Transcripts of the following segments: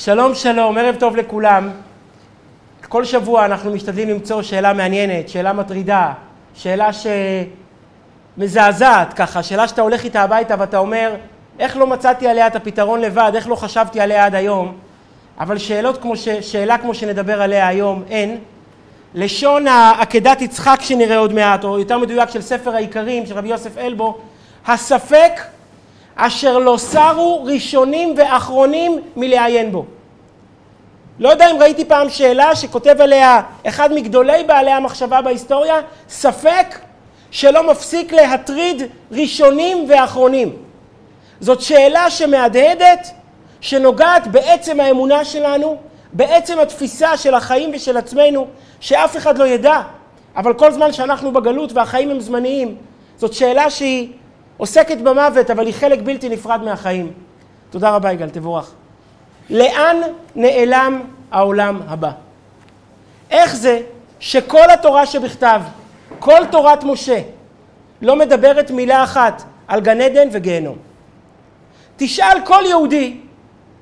שלום שלום, ערב טוב לכולם. כל שבוע אנחנו משתדלים למצוא שאלה מעניינת, שאלה מטרידה, שאלה שמזעזעת ככה, שאלה שאתה הולך איתה הביתה ואתה אומר, איך לא מצאתי עליה את הפתרון לבד, איך לא חשבתי עליה עד היום, אבל שאלות כמו ש... שאלה כמו שנדבר עליה היום אין. לשון העקדת יצחק שנראה עוד מעט, או יותר מדויק של ספר העיקרים של רבי יוסף אלבו, הספק אשר לא סרו ראשונים ואחרונים מלעיין בו. לא יודע אם ראיתי פעם שאלה שכותב עליה אחד מגדולי בעלי המחשבה בהיסטוריה, ספק שלא מפסיק להטריד ראשונים ואחרונים. זאת שאלה שמהדהדת, שנוגעת בעצם האמונה שלנו, בעצם התפיסה של החיים ושל עצמנו, שאף אחד לא ידע, אבל כל זמן שאנחנו בגלות והחיים הם זמניים, זאת שאלה שהיא עוסקת במוות, אבל היא חלק בלתי נפרד מהחיים. תודה רבה, יגאל, תבורך. לאן נעלם העולם הבא? איך זה שכל התורה שבכתב, כל תורת משה, לא מדברת מילה אחת על גן עדן וגיהנום? תשאל כל יהודי,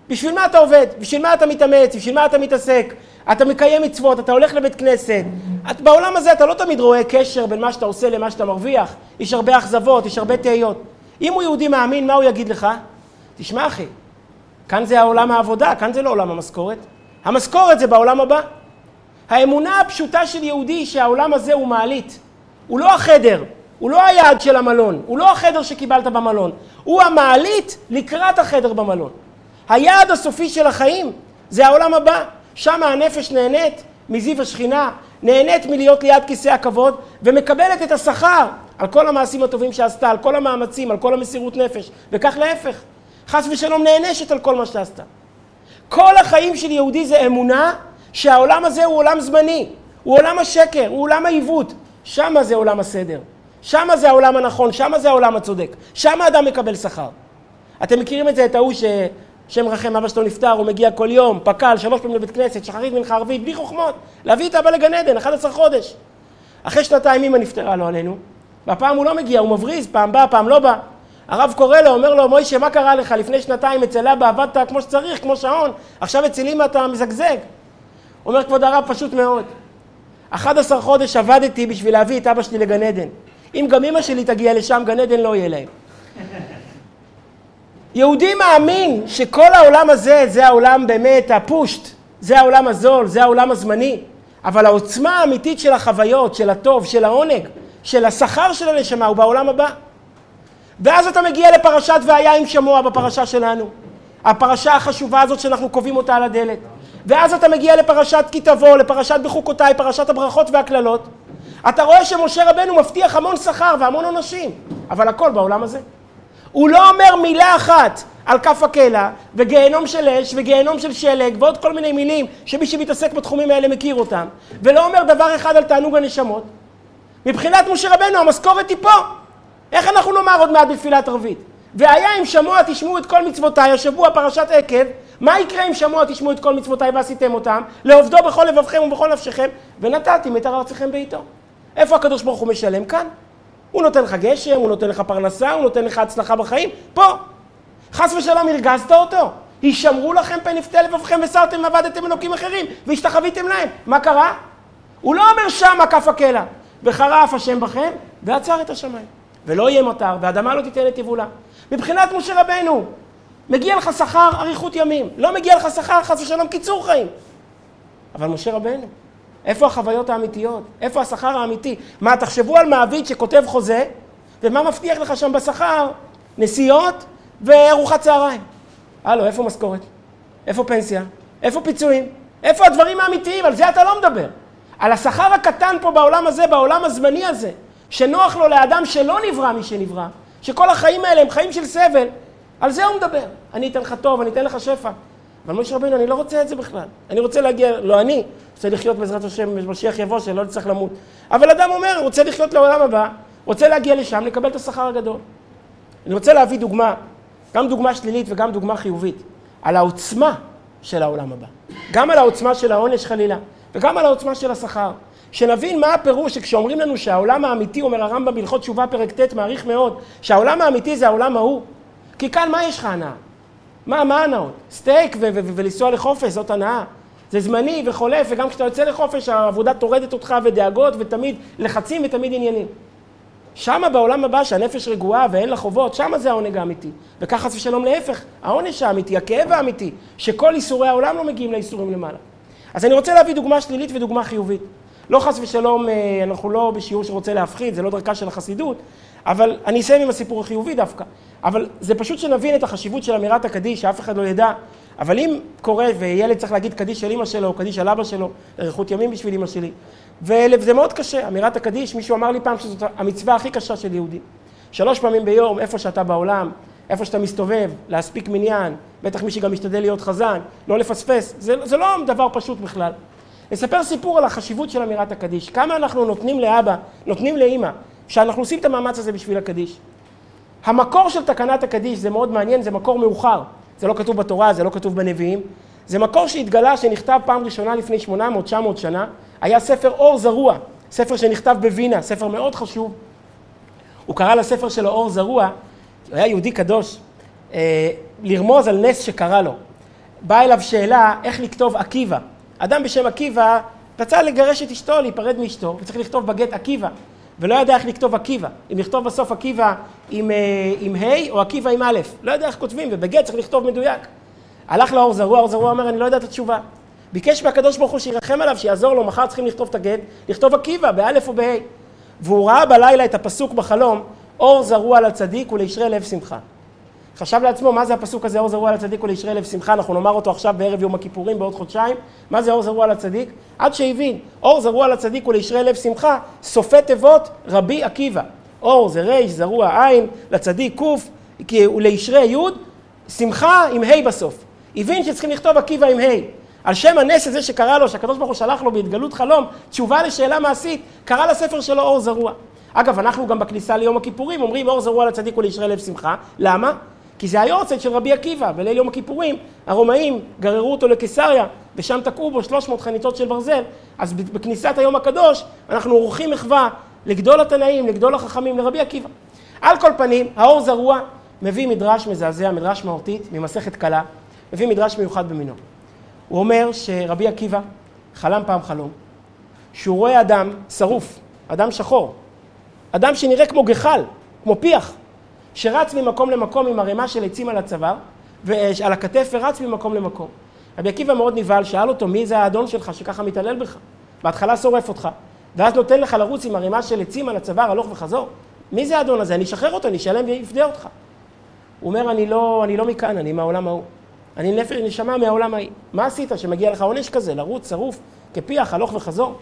בשביל מה אתה עובד? בשביל מה אתה מתאמץ? בשביל מה אתה מתעסק? אתה מקיים מצוות, אתה הולך לבית כנסת. את, בעולם הזה אתה לא תמיד רואה קשר בין מה שאתה עושה למה שאתה מרוויח. יש הרבה אכזבות, יש הרבה תהיות. אם הוא יהודי מאמין, מה הוא יגיד לך? תשמע אחי, כאן זה העולם העבודה, כאן זה לא עולם המשכורת. המשכורת זה בעולם הבא. האמונה הפשוטה של יהודי שהעולם הזה הוא מעלית. הוא לא החדר, הוא לא היעד של המלון, הוא לא החדר שקיבלת במלון, הוא המעלית לקראת החדר במלון. היעד הסופי של החיים זה העולם הבא. שם הנפש נהנית מזיו השכינה, נהנית מלהיות ליד כיסא הכבוד, ומקבלת את השכר על כל המעשים הטובים שעשתה, על כל המאמצים, על כל המסירות נפש, וכך להפך. חס ושלום נענשת על כל מה שעשתה. כל החיים של יהודי זה אמונה שהעולם הזה הוא עולם זמני, הוא עולם השקר, הוא עולם העיוות. שמה זה עולם הסדר, שמה זה העולם הנכון, שמה זה העולם הצודק, שמה האדם מקבל שכר. אתם מכירים את זה, את ההוא ש... שם רחם אבא שלו נפטר, הוא מגיע כל יום, פק"ל, שלוש פעמים לבית כנסת, שחרית מנחה ערבית, בלי חוכמות, להביא את אבא לגן עדן, 11 חודש. אחרי שנתיים אמא נפטרה לו עלינו, והפעם הוא לא מגיע, הוא מבריז, פעם בא, פעם לא בא. הרב קורא לו, אומר לו, מוישה, מה קרה לך? לפני שנתיים אצל אבא עבדת כמו שצריך, כמו שעון, עכשיו אצל אמא אתה מזגזג. אומר כבוד הרב, פשוט מאוד. 11 חודש עבדתי בשביל להביא את אבא שלי לגן עדן. אם גם אמא שלי תגיע לשם, גן עדן לא יהיה להם. יהודי מאמין שכל העולם הזה, זה העולם באמת הפושט, זה העולם הזול, זה העולם הזמני, אבל העוצמה האמיתית של החוויות, של הטוב, של העונג, של השכר של הנשמה הוא בעולם הבא. ואז אתה מגיע לפרשת והיה עם שמוע בפרשה שלנו, הפרשה החשובה הזאת שאנחנו קובעים אותה על הדלת. ואז אתה מגיע לפרשת כי תבוא, לפרשת בחוקותיי, פרשת הברכות והקללות. אתה רואה שמשה רבנו מבטיח המון שכר והמון עונשים, אבל הכל בעולם הזה. הוא לא אומר מילה אחת על כף הקלע, וגיהנום של אש, וגיהנום של שלג, ועוד כל מיני מילים שמי שמתעסק בתחומים האלה מכיר אותם, ולא אומר דבר אחד על תענוג הנשמות. מבחינת משה רבנו המשכורת היא פה. איך אנחנו נאמר עוד מעט בתפילת ערבית? והיה אם שמוע תשמעו את כל מצוותיי, השבוע פרשת עקב, מה יקרה אם שמוע תשמעו את כל מצוותיי ועשיתם אותם? לעובדו בכל לבבכם ובכל נפשכם, ונתתם את הר ארצכם בעיתו. איפה הקדוש ברוך הוא משלם? כאן. הוא נותן לך גשם, הוא נותן לך פרנסה, הוא נותן לך הצלחה בחיים, פה. חס ושלום הרגזת אותו. הישמרו לכם פן יפתה לבבכם וסרתם ועבדתם אלוקים אחרים והשתחוויתם להם. מה קרה? הוא לא אומר שמה כף הקלע. וחרף השם בכם ועצר את השמיים. ולא יהיה מותר, והאדמה לא תיתן את יבולה. מבחינת משה רבנו, מגיע לך שכר אריכות ימים. לא מגיע לך שכר חס ושלום קיצור חיים. אבל משה רבנו, איפה החוויות האמיתיות? איפה השכר האמיתי? מה, תחשבו על מעביד שכותב חוזה, ומה מבטיח לך שם בשכר? נסיעות וארוחת צהריים. הלו, איפה משכורת? איפה פנסיה? איפה פיצויים? איפה הדברים האמיתיים? על זה אתה לא מדבר. על השכר הקטן פה בעולם הזה, בעולם הזמני הזה, שנוח לו לאדם שלא נברא מי שנברא, שכל החיים האלה הם חיים של סבל, על זה הוא מדבר. אני אתן לך טוב, אני אתן לך שפע. אבל משה רבינו, אני לא רוצה את זה בכלל. אני רוצה להגיע, לא אני, רוצה לחיות בעזרת השם, משיח יבוא, שלא נצטרך למות. אבל אדם אומר, רוצה לחיות לעולם הבא, רוצה להגיע לשם, לקבל את השכר הגדול. אני רוצה להביא דוגמה, גם דוגמה שלילית וגם דוגמה חיובית, על העוצמה של העולם הבא. גם על העוצמה של העונש חלילה, וגם על העוצמה של השכר. שנבין מה הפירוש שכשאומרים לנו שהעולם האמיתי, אומר הרמב"ם בהלכות תשובה פרק ט', מעריך מאוד, שהעולם האמיתי זה העולם ההוא. כי כאן מה יש לך הנאה? מה, מה הנאות? סטייק ולנסוע לחופש, זאת הנאה. זה זמני וחולף, וגם כשאתה יוצא לחופש, העבודה טורדת אותך ודאגות ותמיד לחצים ותמיד עניינים. שמה בעולם הבא, שהנפש רגועה ואין לה חובות, שמה זה העונג האמיתי. וכך חס ושלום להפך, העונש האמיתי, הכאב האמיתי, שכל איסורי העולם לא מגיעים לאיסורים למעלה. אז אני רוצה להביא דוגמה שלילית ודוגמה חיובית. לא חס ושלום, אה, אנחנו לא בשיעור שרוצה להפחיד, זה לא דרכה של החסידות, אבל אני אסיים עם הסיפור החיובי דווקא. אבל זה פשוט שנבין את החשיבות של אמירת הקדיש, שאף אחד לא ידע. אבל אם קורה וילד צריך להגיד קדיש על אמא שלו, או קדיש על אבא שלו, אריכות ימים בשביל אמא שלי, וזה מאוד קשה, אמירת הקדיש, מישהו אמר לי פעם שזאת המצווה הכי קשה של יהודי. שלוש פעמים ביום, איפה שאתה בעולם, איפה שאתה מסתובב, להספיק מניין, בטח מי שגם משתדל להיות חזן, לא לפספס, זה, זה לא דבר פשוט בכלל. נספר סיפור על החשיבות של אמירת הקדיש. כמה אנחנו נותנים לאבא, נותנים לאימא, שאנחנו עושים את המאמץ הזה בשביל הקדיש. המקור של תקנת הקדיש, זה מאוד מעניין, זה מקור מאוחר. זה לא כתוב בתורה, זה לא כתוב בנביאים. זה מקור שהתגלה, שנכתב פעם ראשונה לפני 800-900 שנה. היה ספר אור זרוע, ספר שנכתב בווינה, ספר מאוד חשוב. הוא קרא לספר שלו אור זרוע, הוא היה יהודי קדוש, אה, לרמוז על נס שקרה לו. באה אליו שאלה איך לכתוב עקיבא. אדם בשם עקיבא רצה לגרש את אשתו, להיפרד מאשתו, וצריך לכתוב בגט עקיבא, ולא ידע איך לכתוב עקיבא. אם לכתוב בסוף עקיבא עם, אה, עם ה' או עקיבא עם א', לא יודע איך כותבים, ובגט צריך לכתוב מדויק. הלך לאור זרוע, אור זרוע אומר, אני לא יודע את התשובה. ביקש מהקדוש ברוך הוא שירחם עליו, שיעזור לו, מחר צריכים לכתוב את הגט, לכתוב עקיבא, באלף או בה'. והוא ראה בלילה את הפסוק בחלום, אור זרוע לצדיק ולישרי לב שמחה. חשב לעצמו, מה זה הפסוק הזה, אור זרוע לצדיק ולישרי לב שמחה, אנחנו נאמר אותו עכשיו בערב יום הכיפורים בעוד חודשיים, מה זה אור זרוע לצדיק? עד שהבין, אור זרוע לצדיק ולישרי לב שמחה, סופי תיבות רבי עקיבא. אור זה ריש, זרוע עין, לצדיק ק', ולישרי י', שמחה עם ה' בסוף. הבין שצריכים לכתוב עקיבא עם ה'. על שם הנס הזה שקרה לו, שהקדוש ברוך הוא שלח לו בהתגלות חלום, תשובה לשאלה מעשית, קרא לספר שלו אור זרוע. אגב, אנחנו גם בכניסה ליום הכיפורים אומרים אור זרוע לצדיק ולישרי לב שמחה. למה? כי זה היורצייט של רבי עקיבא, בליל יום הכיפורים הרומאים גררו אותו לקיסריה, ושם תקעו בו 300 חניתות של ברזל, אז בכניסת היום הקדוש אנחנו עורכים מחווה לגדול התנאים, לגדול החכמים, לרבי עקיבא. על כל פנים, האור זרוע מביא מדרש מזעזע, מדרש מהותית, ממסכת קלה, מביא מדרש מיוחד במינו. הוא אומר שרבי עקיבא חלם פעם חלום, שהוא רואה אדם שרוף, אדם שחור, אדם שנראה כמו גחל, כמו פיח, שרץ ממקום למקום עם ערימה של עצים על הצוואר, ועל הכתף ורץ ממקום למקום. רבי עקיבא מאוד נבהל, שאל אותו, מי זה האדון שלך שככה מתעלל בך? בהתחלה שורף אותך, ואז נותן לך לרוץ עם ערימה של עצים על הצוואר, הלוך וחזור. מי זה האדון הזה? אני אשחרר אותו, אני אשלם ויפדה אותך. הוא אומר, אני לא, אני לא מכאן, אני מהעולם ההוא. אני נפש נשמה מהעולם ההיא. מה עשית שמגיע לך עונש כזה, לרוץ, שרוף, כפיח, הלוך וחזור?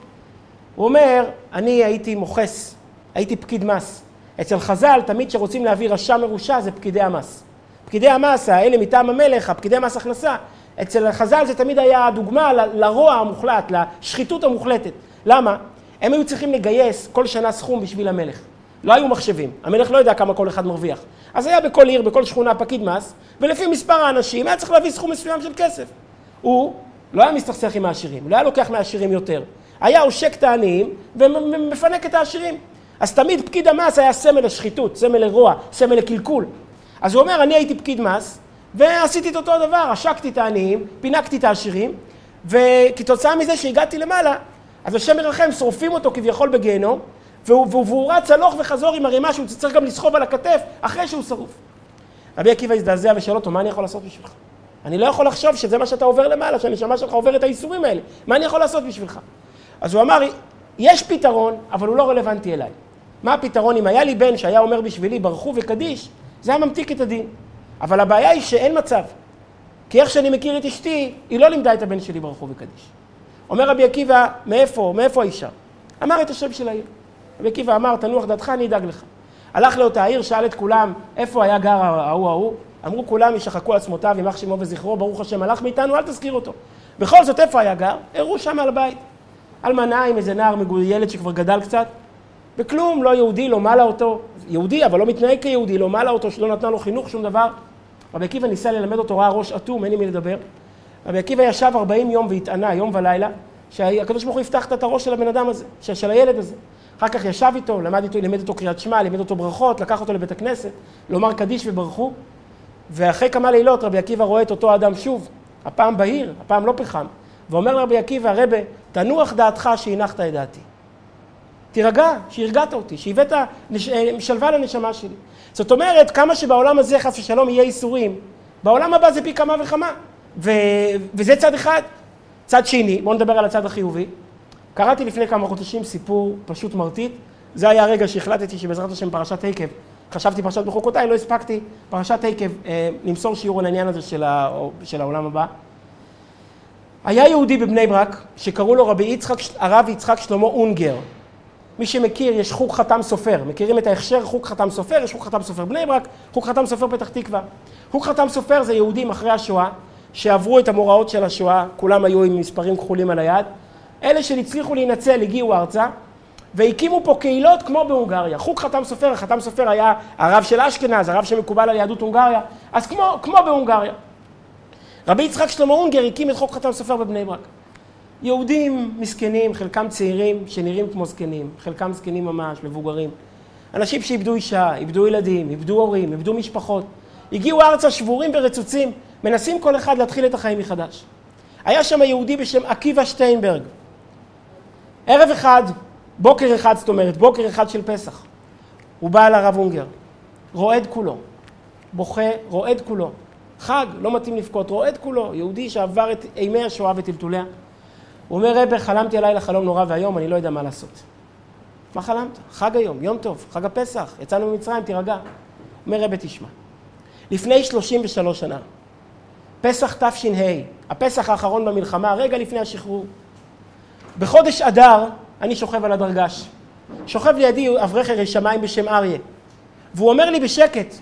הוא אומר, אני הייתי מוכס, הייתי פקיד מס. אצל חז"ל, תמיד כשרוצים להביא רשע מרושע, זה פקידי המס. פקידי המס, האלה מטעם המלך, הפקידי מס הכנסה, אצל חז"ל זה תמיד היה דוגמה לרוע המוחלט, לשחיתות המוחלטת. למה? הם היו צריכים לגייס כל שנה סכום בשביל המלך. לא היו מחשבים, המלך לא יודע כמה כל אחד מרוויח. אז היה בכל עיר, בכל שכונה פקיד מס, ולפי מספר האנשים היה צריך להביא סכום מסוים של כסף. הוא לא היה מסתכסך עם העשירים, לא היה לוקח מהעשירים יותר. היה עושק את העניים ומפנק את העשירים. אז תמיד פקיד המס היה סמל לשחיתות, סמל לרוע, סמל לקלקול. אז הוא אומר, אני הייתי פקיד מס, ועשיתי את אותו דבר, עשקתי את העניים, פינקתי את העשירים, וכתוצאה מזה שהגעתי למעלה, אז השם ירחם, שורפים אותו כביכול בגיהנום, והוא, והוא, והוא רץ הלוך וחזור עם ערימה שהוא צריך גם לסחוב על הכתף אחרי שהוא שרוף. רבי עקיבא הזדעזע ושאל אותו, מה אני יכול לעשות בשבילך? אני לא יכול לחשוב שזה מה שאתה עובר למעלה, שהנשמה שלך עוברת את האיסורים האלה. מה אני יכול לעשות בשבילך? אז הוא אמר, יש פתרון, אבל הוא לא רלוונטי אליי. מה הפתרון? אם היה לי בן שהיה אומר בשבילי ברכו וקדיש, זה היה ממתיק את הדין. אבל הבעיה היא שאין מצב. כי איך שאני מכיר את אשתי, היא לא לימדה את הבן שלי ברכו וקדיש. אומר רבי עקיבא, מאיפה, מאיפה האישה? אמר את השם של העיר. רבי עקיבא אמר, תנוח דעתך, אני אדאג לך. הלך לאותה העיר, שאל את כולם, איפה היה גר ההוא ההוא? אמרו כולם, ישחקו עצמותיו, יימח שמו וזכרו, ברוך השם הלך מאיתנו, אל תזכיר אותו. בכל זאת, איפה היה גר? הראו שם על הבית. אלמנה עם איזה נער, ילד שכבר גדל קצת, וכלום, לא יהודי, לא מעלה אותו, יהודי, אבל לא מתנהג כיהודי, לא מעלה אותו, שלא נתנה לו חינוך, שום דבר. רבי עקיבא ניסה ללמד אותו, ראה ראש אטום, אין עם מי לדבר. רבי עקיבא ישב 40 יום והתענה, יום ולילה, שהקדוש ברוך הוא יפתח את הראש של הבן אדם הזה, של הילד הזה. אחר כך ישב איתו, למד איתו, לימד אותו קריאת שמע, לימד אותו ברכות, לקח אותו לבית הכנסת, לומר קדיש וברכו. ואחרי כמה לילות רבי עקיבא רואה את אותו אדם שוב, הפעם בהיר, הפעם לא פחם, ואומר לרבי עקיבא, רבה, תנוח דעתך שהנחת את דעתי. תירגע, שהרגעת אותי, שהבאת שלווה לנשמה שלי. זאת אומרת, כמה שבעולם הזה חס ושלום יהיה ייסורים, בעולם הבא זה פי כמה וכמה. ו... וזה צד אחד. צד שני, בואו נדבר על הצד החיובי. קראתי לפני כמה חודשים סיפור פשוט מרטיט. זה היה הרגע שהחלטתי שבעזרת השם פרשת עקב, חשבתי פרשת בחוקותיי, לא הספקתי, פרשת עקב, אה, למסור שיעור על העניין הזה של, ה... של העולם הבא. היה יהודי בבני ברק, שקראו לו רבי יצחק, הרב יצחק שלמה אונגר. מי שמכיר, יש חוג חתם סופר. מכירים את ההכשר חוג חתם סופר? יש חוג חתם סופר בני ברק, חוג חתם סופר פתח תקווה. חוג חתם סופר זה יהודים אחרי השואה, שעברו את המוראות של השואה, כולם היו עם מספרים כחולים על היד. אלה שהצליחו להינצל הגיעו ארצה, והקימו פה קהילות כמו בהונגריה. חוג חתם סופר, החתם סופר היה הרב של אשכנז, הרב שמקובל על יהדות הונגריה, אז כמו, כמו בהונגריה. רבי יצחק שלמה אונגר הקים את חוג חתם סופר בבני ברק. יהודים מסכנים, חלקם צעירים שנראים כמו זקנים, חלקם זקנים ממש, מבוגרים. אנשים שאיבדו אישה, איבדו ילדים, איבדו הורים, איבדו משפחות. הגיעו ארצה שבורים ורצוצים, מנסים כל אחד להתחיל את החיים מחדש. היה שם יהודי בשם עקיבא שטיינברג. ערב אחד, בוקר אחד, זאת אומרת, בוקר אחד של פסח. הוא בא אל הרב אונגר, רועד כולו, בוכה, רועד כולו. חג, לא מתאים לבכות, רועד כולו, יהודי שעבר את אימי השואה וטלטוליה. הוא אומר, רבי, חלמתי הלילה חלום נורא ואיום, אני לא יודע מה לעשות. מה חלמת? חג היום, יום טוב, חג הפסח, יצאנו ממצרים, תירגע. אומר רבי, תשמע, לפני 33 שנה, פסח תש"ה, הפסח האחרון במלחמה, רגע לפני השחרור, בחודש אדר אני שוכב על הדרגש. שוכב לידי אברך ירא שמיים בשם אריה, והוא אומר לי בשקט,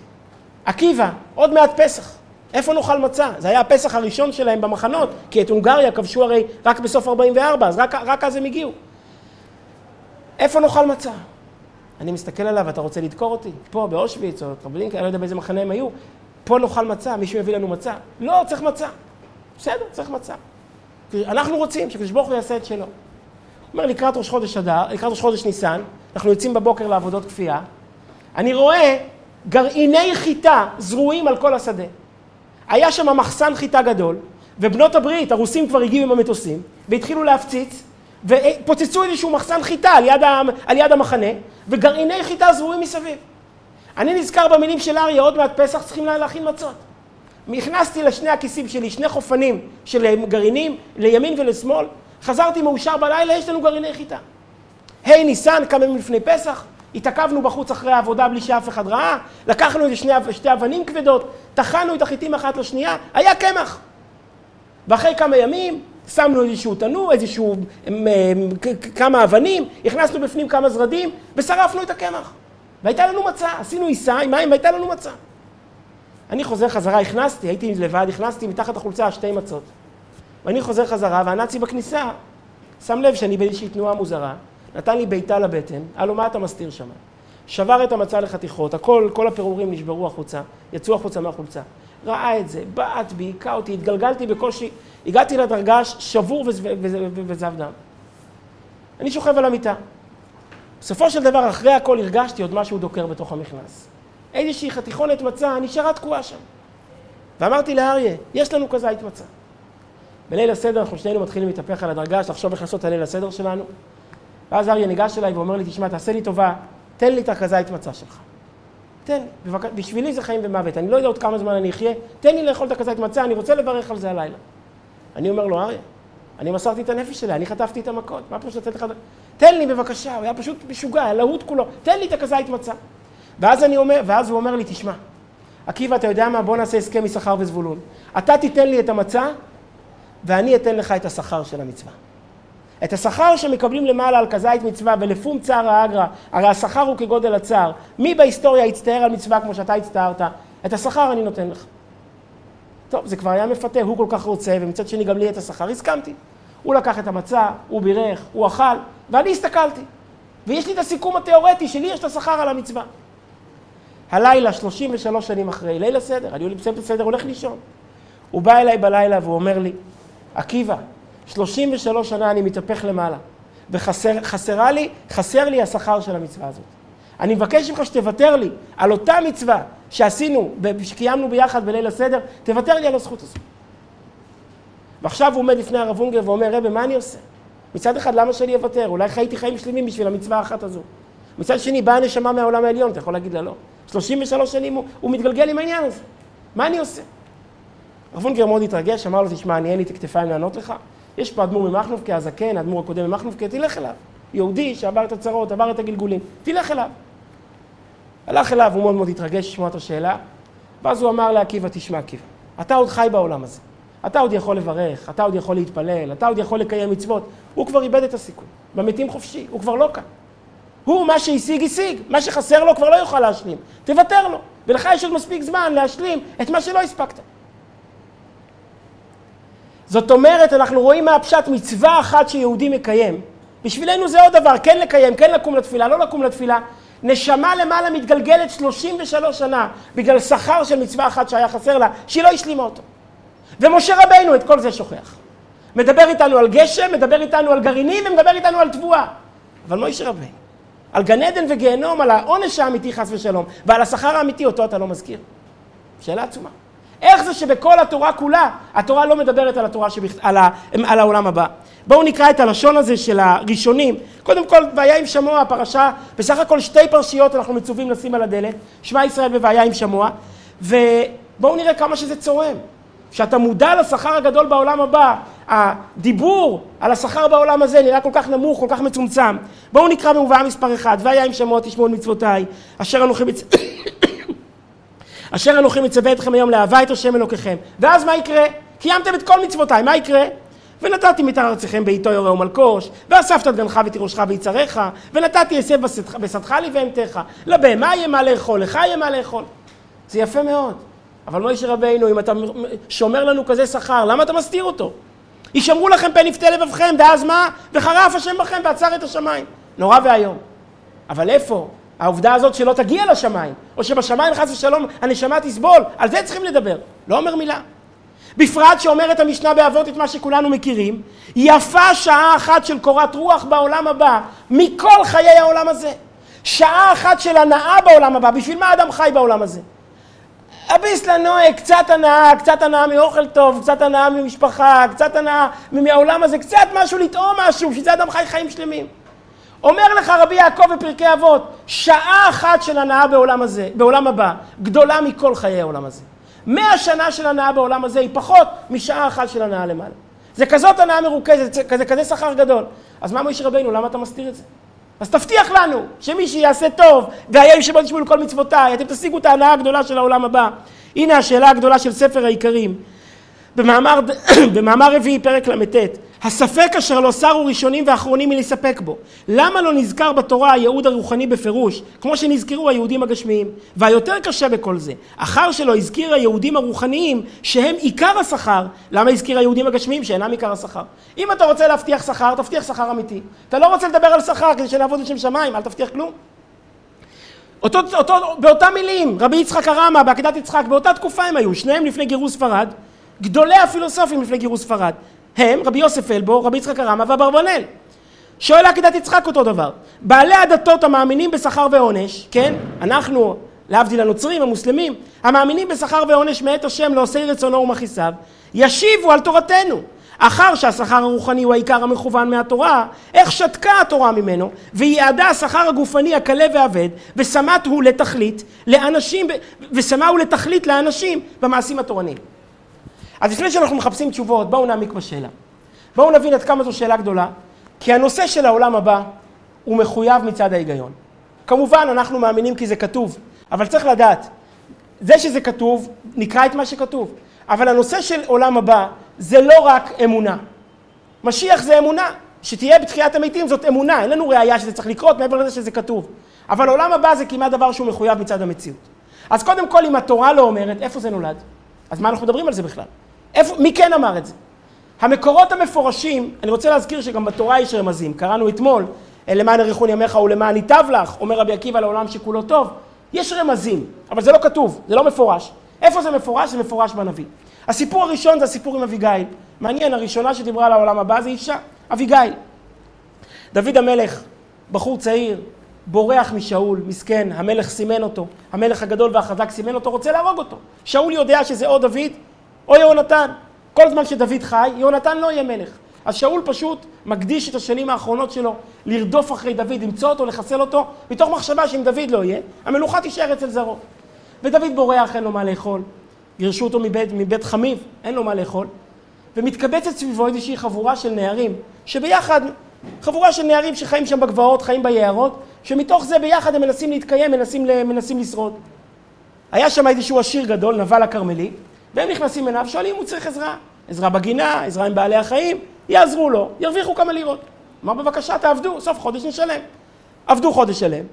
עקיבא, עוד מעט פסח. איפה נאכל מצה? זה היה הפסח הראשון שלהם במחנות, כי את הונגריה כבשו הרי רק בסוף 44, אז רק, רק אז הם הגיעו. איפה נאכל מצה? אני מסתכל עליו, אתה רוצה לדקור אותי? פה, באושוויץ, או טרבלינקה, אני לא יודע באיזה מחנה הם היו. פה נאכל מצה, מישהו יביא לנו מצה. לא, צריך מצה. בסדר, צריך מצה. אנחנו רוצים שקדוש ברוך הוא יעשה את שלו. הוא אומר, לקראת ראש חודש אדר, לקראת ראש חודש ניסן, אנחנו יוצאים בבוקר לעבודות כפייה, אני רואה גרעיני חיטה זרועים על כל השדה. היה שם מחסן חיטה גדול, ובנות הברית, הרוסים כבר הגיעו עם המטוסים, והתחילו להפציץ, ופוצצו איזשהו מחסן חיטה על יד, על יד המחנה, וגרעיני חיטה זרועים מסביב. אני נזכר במילים של אריה, עוד מעט פסח צריכים להכין מצות. הכנסתי לשני הכיסים שלי שני חופנים של גרעינים, לימין ולשמאל, חזרתי מאושר בלילה, יש לנו גרעיני חיטה. ה' ניסן, כמה ימים לפני פסח, התעכבנו בחוץ אחרי העבודה בלי שאף אחד ראה, לקחנו איזה שני, שתי אבנים כבדות, טחנו את החיטים אחת לשנייה, היה קמח. ואחרי כמה ימים שמנו איזשהו תנור, איזשהו כמה אבנים, הכנסנו בפנים כמה זרדים ושרפנו את הקמח. והייתה לנו מצה, עשינו עיסה עם מים והייתה לנו מצה. אני חוזר חזרה, הכנסתי, הייתי לבד, הכנסתי מתחת החולצה שתי מצות. ואני חוזר חזרה, והנאצי בכניסה שם לב שאני באיזושהי תנועה מוזרה, נתן לי בעיטה לבטן, הלו מה אתה מסתיר שם? שבר את המצה לחתיכות, הכל, כל הפירורים נשברו החוצה, יצאו החוצה מהחולצה. ראה את זה, בעט בי, היכה אותי, התגלגלתי בקושי, הגעתי לדרגה שבור וזב דם. אני שוכב על המיטה. בסופו של דבר, אחרי הכל הרגשתי עוד משהו דוקר בתוך המכנס. איזושהי חתיכונת מצה נשארה תקועה שם. ואמרתי לאריה, יש לנו כזית מצה. בליל הסדר אנחנו שנינו מתחילים להתהפך על הדרגש, לחשוב איך לעשות את הליל הסדר שלנו. ואז אריה ניגש אליי ואומר לי, תשמע, תעשה לי טובה, תן לי את הכזית מצה שלך. תן בבק... בשבילי זה חיים ומוות, אני לא יודע עוד כמה זמן אני אחיה, תן לי לאכול את הכזית מצה, אני רוצה לברך על זה הלילה. אני אומר לו, אריה, אני מסרתי את הנפש שלי, אני חטפתי את המכות, מה פירוש לתת לך... תן לי בבקשה, הוא היה פשוט משוגע, היה להוט כולו, תן לי את הכזית מצה. ואז אני אומר, ואז הוא אומר לי, תשמע, עקיבא, אתה יודע מה? בוא נעשה הסכם יששכר וזבולון. אתה תיתן לי את המצה, ואני אתן לך את השכר של המצווה. את השכר שמקבלים למעלה על כזית מצווה ולפום צער האגרא, הרי השכר הוא כגודל הצער. מי בהיסטוריה הצטער על מצווה כמו שאתה הצטערת? את השכר אני נותן לך. טוב, זה כבר היה מפתה, הוא כל כך רוצה, ומצד שני גם לי את השכר, הסכמתי. הוא לקח את המצה, הוא בירך, הוא אכל, ואני הסתכלתי. ויש לי את הסיכום התיאורטי שלי יש את השכר על המצווה. הלילה, 33 שנים אחרי, ליל הסדר, אני מסיים את הסדר, הולך לישון. הוא בא אליי בלילה והוא אומר לי, עקיבא, 33 שנה אני מתהפך למעלה, וחסר לי, חסר לי השכר של המצווה הזאת. אני מבקש ממך שתוותר לי על אותה מצווה שעשינו, שקיימנו ביחד בליל הסדר, תוותר לי על הזכות הזו. ועכשיו הוא עומד לפני הרב אונגר ואומר, רבי, מה אני עושה? מצד אחד, למה שאני אוותר? אולי חייתי חיים שלמים בשביל המצווה האחת הזו. מצד שני, באה נשמה מהעולם העליון, אתה יכול להגיד לה לא. 33 שנים הוא, הוא מתגלגל עם העניין הזה. מה אני עושה? הרב אונגר מאוד התרגש, אמר לו, תשמע, אני אין לי את הכתפיים לענות לך. יש פה אדמו"ר ממחנובקה הזקן, האדמו"ר הקודם ממחנובקה, תלך אליו. יהודי שעבר את הצרות, עבר את הגלגולים, תלך אליו. הלך אליו, הוא מאוד מאוד התרגש לשמוע את השאלה, ואז הוא אמר לעקיבא, תשמע עקיבא, אתה עוד חי בעולם הזה. אתה עוד יכול לברך, אתה עוד יכול להתפלל, אתה עוד יכול לקיים מצוות. הוא כבר איבד את הסיכוי. במתים חופשי, הוא כבר לא כאן. הוא, מה שהשיג, השיג. מה שחסר לו כבר לא יוכל להשלים. תוותר לו. ולך יש עוד מספיק זמן להשלים את מה שלא הספקת. זאת אומרת, אנחנו רואים מהפשט מצווה אחת שיהודי מקיים. בשבילנו זה עוד דבר, כן לקיים, כן לקום לתפילה, לא לקום לתפילה. נשמה למעלה מתגלגלת 33 שנה בגלל שכר של מצווה אחת שהיה חסר לה, שהיא לא השלימה אותו. ומשה רבינו את כל זה שוכח. מדבר איתנו על גשם, מדבר איתנו על גרעינים ומדבר איתנו על תבואה. אבל משה רבינו, על גן עדן וגיהנום, על העונש האמיתי חס ושלום, ועל השכר האמיתי אותו אתה לא מזכיר. שאלה עצומה. איך זה שבכל התורה כולה, התורה לא מדברת על התורה שבכ... על, ה... על העולם הבא? בואו נקרא את הלשון הזה של הראשונים. קודם כל, והיה עם שמוע, פרשה, בסך הכל שתי פרשיות אנחנו מצווים לשים על הדלת, שמע ישראל והיה עם שמוע, ובואו נראה כמה שזה צורם. כשאתה מודע לשכר הגדול בעולם הבא, הדיבור על השכר בעולם הזה נראה כל כך נמוך, כל כך מצומצם. בואו נקרא במובאה מספר אחד, והיה עם שמוע תשמעו על מצוותיי, אשר אנוכי מצ... אשר אנוכי מצווה אתכם היום לאהבה את השם אלוקיכם. ואז מה יקרה? קיימתם את כל מצוותיי, מה יקרה? ונתתי מתר ארציכם בעיתו יורה ומלקוש, ואספת את גנך ותירושך ויצריך, ונתתי אסב בשדך לבהמתך, לבהמה יהיה מה לאכול, לך יהיה מה לאכול. זה יפה מאוד. אבל מוישה רבינו, אם אתה שומר לנו כזה שכר, למה אתה מסתיר אותו? ישמרו לכם פן יפתה לבבכם, ואז מה? וחרף השם בכם ועצר את השמיים. נורא ואיום. אבל איפה? העובדה הזאת שלא תגיע לשמיים, או שבשמיים חס ושלום הנשמה תסבול, על זה צריכים לדבר. לא אומר מילה. בפרט שאומרת המשנה באבות את מה שכולנו מכירים, יפה שעה אחת של קורת רוח בעולם הבא מכל חיי העולם הזה. שעה אחת של הנאה בעולם הבא, בשביל מה אדם חי בעולם הזה? אביס לנועה, קצת הנאה, קצת הנאה מאוכל טוב, קצת הנאה ממשפחה, קצת הנאה מהעולם הזה, קצת משהו לטעום משהו, בשביל זה אדם חי חיים שלמים. אומר לך רבי יעקב בפרקי אבות, שעה אחת של הנאה בעולם הזה, בעולם הבא, גדולה מכל חיי העולם הזה. מאה שנה של הנאה בעולם הזה היא פחות משעה אחת של הנאה למעלה. זה כזאת הנאה מרוכזת, זה כזה, כזה שכר גדול. אז מה מוישה רבינו, למה אתה מסתיר את זה? אז תבטיח לנו שמי שיעשה טוב, והיה שבו תשמעו לכל מצוותיי, אתם תשיגו את ההנאה הגדולה של העולם הבא. הנה השאלה הגדולה של ספר העיקרים. במאמר, במאמר רביעי, פרק ל"ט, הספק אשר לא שרו ראשונים ואחרונים מלספק בו. למה לא נזכר בתורה הייעוד הרוחני בפירוש, כמו שנזכרו היהודים הגשמיים? והיותר קשה בכל זה, אחר שלא הזכיר היהודים הרוחניים שהם עיקר השכר, למה הזכיר היהודים הגשמיים שאינם עיקר השכר? אם אתה רוצה להבטיח שכר, תבטיח שכר אמיתי. אתה לא רוצה לדבר על שכר כדי שנעבוד לשם שמיים, אל תבטיח כלום. אותו, אותו, באותה מילים, רבי יצחק הרמה בעקדת יצחק, באותה תקופה הם היו, שניהם לפני גירוש ספרד, גדולי הפילוסופים לפני גירוש ספרד. הם, רבי יוסף אלבו, רבי יצחק הרמה ואברבנאל. שואל עקדת יצחק אותו דבר. בעלי הדתות המאמינים בשכר ועונש, כן? אנחנו, להבדיל הנוצרים, המוסלמים, המאמינים בשכר ועונש מאת השם לעושי רצונו ומכיסיו, ישיבו על תורתנו. אחר שהשכר הרוחני הוא העיקר המכוון מהתורה, איך שתקה התורה ממנו, ויעדה השכר הגופני הקלה והאבד, ושמת הוא לתכלית לאנשים, ושמה הוא לתכלית לאנשים במעשים התורניים. אז לפני שאנחנו מחפשים תשובות, בואו נעמיק בשאלה. בואו נבין עד כמה זו שאלה גדולה, כי הנושא של העולם הבא הוא מחויב מצד ההיגיון. כמובן, אנחנו מאמינים כי זה כתוב, אבל צריך לדעת, זה שזה כתוב, נקרא את מה שכתוב. אבל הנושא של עולם הבא זה לא רק אמונה. משיח זה אמונה. שתהיה בתחיית המתים זאת אמונה, אין לנו ראייה שזה צריך לקרות מעבר לזה שזה כתוב. אבל עולם הבא זה כמעט דבר שהוא מחויב מצד המציאות. אז קודם כל, אם התורה לא אומרת, איפה זה נולד? אז מה אנחנו מדברים על זה בכלל? איפה, מי כן אמר את זה? המקורות המפורשים, אני רוצה להזכיר שגם בתורה יש רמזים, קראנו אתמול, למען אריכון ימיך ולמען ייטב לך, אומר רבי עקיבא לעולם שכולו טוב, יש רמזים, אבל זה לא כתוב, זה לא מפורש. איפה זה מפורש? זה מפורש בנביא. הסיפור הראשון זה הסיפור עם אביגיל. מעניין, הראשונה שדיברה על העולם הבא זה אישה, אביגיל. דוד המלך, בחור צעיר, בורח משאול, מסכן, המלך סימן אותו, המלך הגדול והחזק סימן אותו, רוצה להרוג אותו. שאול יודע שזה או דוד או יהונתן. כל זמן שדוד חי, יהונתן לא יהיה מלך. אז שאול פשוט מקדיש את השנים האחרונות שלו לרדוף אחרי דוד, למצוא אותו, לחסל אותו, מתוך מחשבה שאם דוד לא יהיה, המלוכה תישאר אצל זרעו. ודוד בורח, אין לו מה לאכול. גירשו אותו מבית, מבית חמיב, אין לו מה לאכול. ומתקבצת סביבו איזושהי חבורה של נערים, שביחד, חבורה של נערים שחיים שם בגבעות, חיים ביערות, שמתוך זה ביחד הם מנסים להתקיים, מנסים, מנסים לשרוד. היה שם איזשהו עשיר גדול, נבל הכרמלי, והם נכנסים אליו, שואלים אם הוא צריך עזרה. עזרה בגינה, עזרה עם בעלי החיים, יעזרו לו, ירוויחו כמה לירות. אמר בבקשה תעבדו, סוף חודש נשלם. עבדו חודש שלם,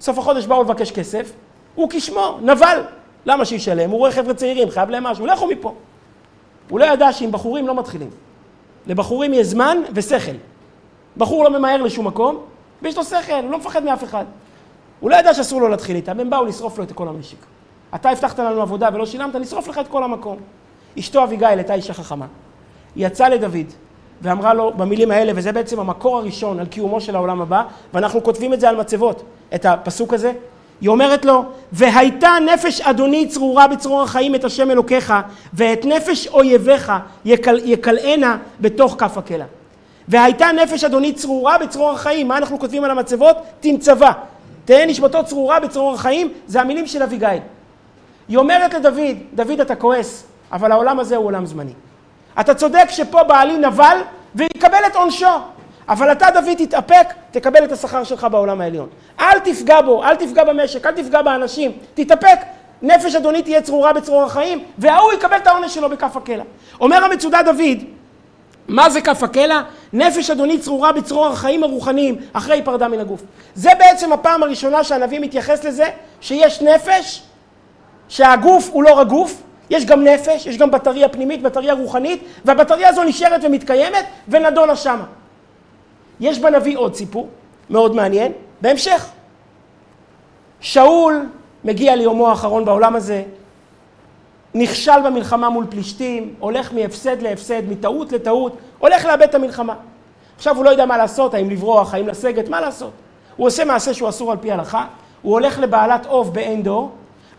סוף החודש באו לבקש כסף, הוא כשמו, נבל. למה שישלם? הוא רואה חבר'ה צעירים, חייב להם משהו, לכו מפה. הוא לא ידע שעם בחורים לא מתחילים. לבחורים יש זמן ושכל. בחור לא ממהר לשום מקום, ויש לו שכל, הוא לא מפחד מאף אחד. הוא לא ידע שאסור לו להתחיל איתם, הם באו לשרוף לו את כל המשק. אתה הבטחת לנו עבודה ולא שילמת, נשרוף לך את כל המקום. אשתו אביגיל הייתה אישה חכמה. היא יצאה לדוד ואמרה לו במילים האלה, וזה בעצם המקור הראשון על קיומו של העולם הבא, ואנחנו כותבים את זה על מצבות, את הפסוק הזה. היא אומרת לו, והייתה נפש אדוני צרורה בצרור החיים את השם אלוקיך, ואת נפש אויביך יקל, יקלענה בתוך כף הקלע. והייתה נפש אדוני צרורה בצרור החיים, מה אנחנו כותבים על המצבות? תנצבה. תהא נשמתו צרורה בצרור החיים, זה המילים של אביגיל. היא אומרת לדוד, דוד אתה כועס, אבל העולם הזה הוא עולם זמני. אתה צודק שפה בעלי נבל ויקבל את עונשו, אבל אתה דוד תתאפק, תקבל את השכר שלך בעולם העליון. אל תפגע בו, אל תפגע במשק, אל תפגע באנשים, תתאפק, נפש אדוני תהיה צרורה בצרור החיים, וההוא יקבל את העונש שלו בכף הקלע. אומר המצודה דוד, מה זה כף הקלע? נפש אדוני צרורה בצרור החיים הרוחניים, אחרי פרדה מן הגוף. זה בעצם הפעם הראשונה שהנביא מתייחס לזה, שיש נפש, שהגוף הוא לא רק גוף, יש גם נפש, יש גם בטריה פנימית, בטריה רוחנית, והבטריה הזו נשארת ומתקיימת ונדונה שמה. יש בנביא עוד סיפור מאוד מעניין, בהמשך. שאול מגיע ליומו האחרון בעולם הזה, נכשל במלחמה מול פלישתים, הולך מהפסד להפסד, מטעות לטעות, הולך לאבד את המלחמה. עכשיו הוא לא יודע מה לעשות, האם לברוח, האם לסגת, מה לעשות. הוא עושה מעשה שהוא אסור על פי הלכה, הוא הולך לבעלת עוף בעין דור,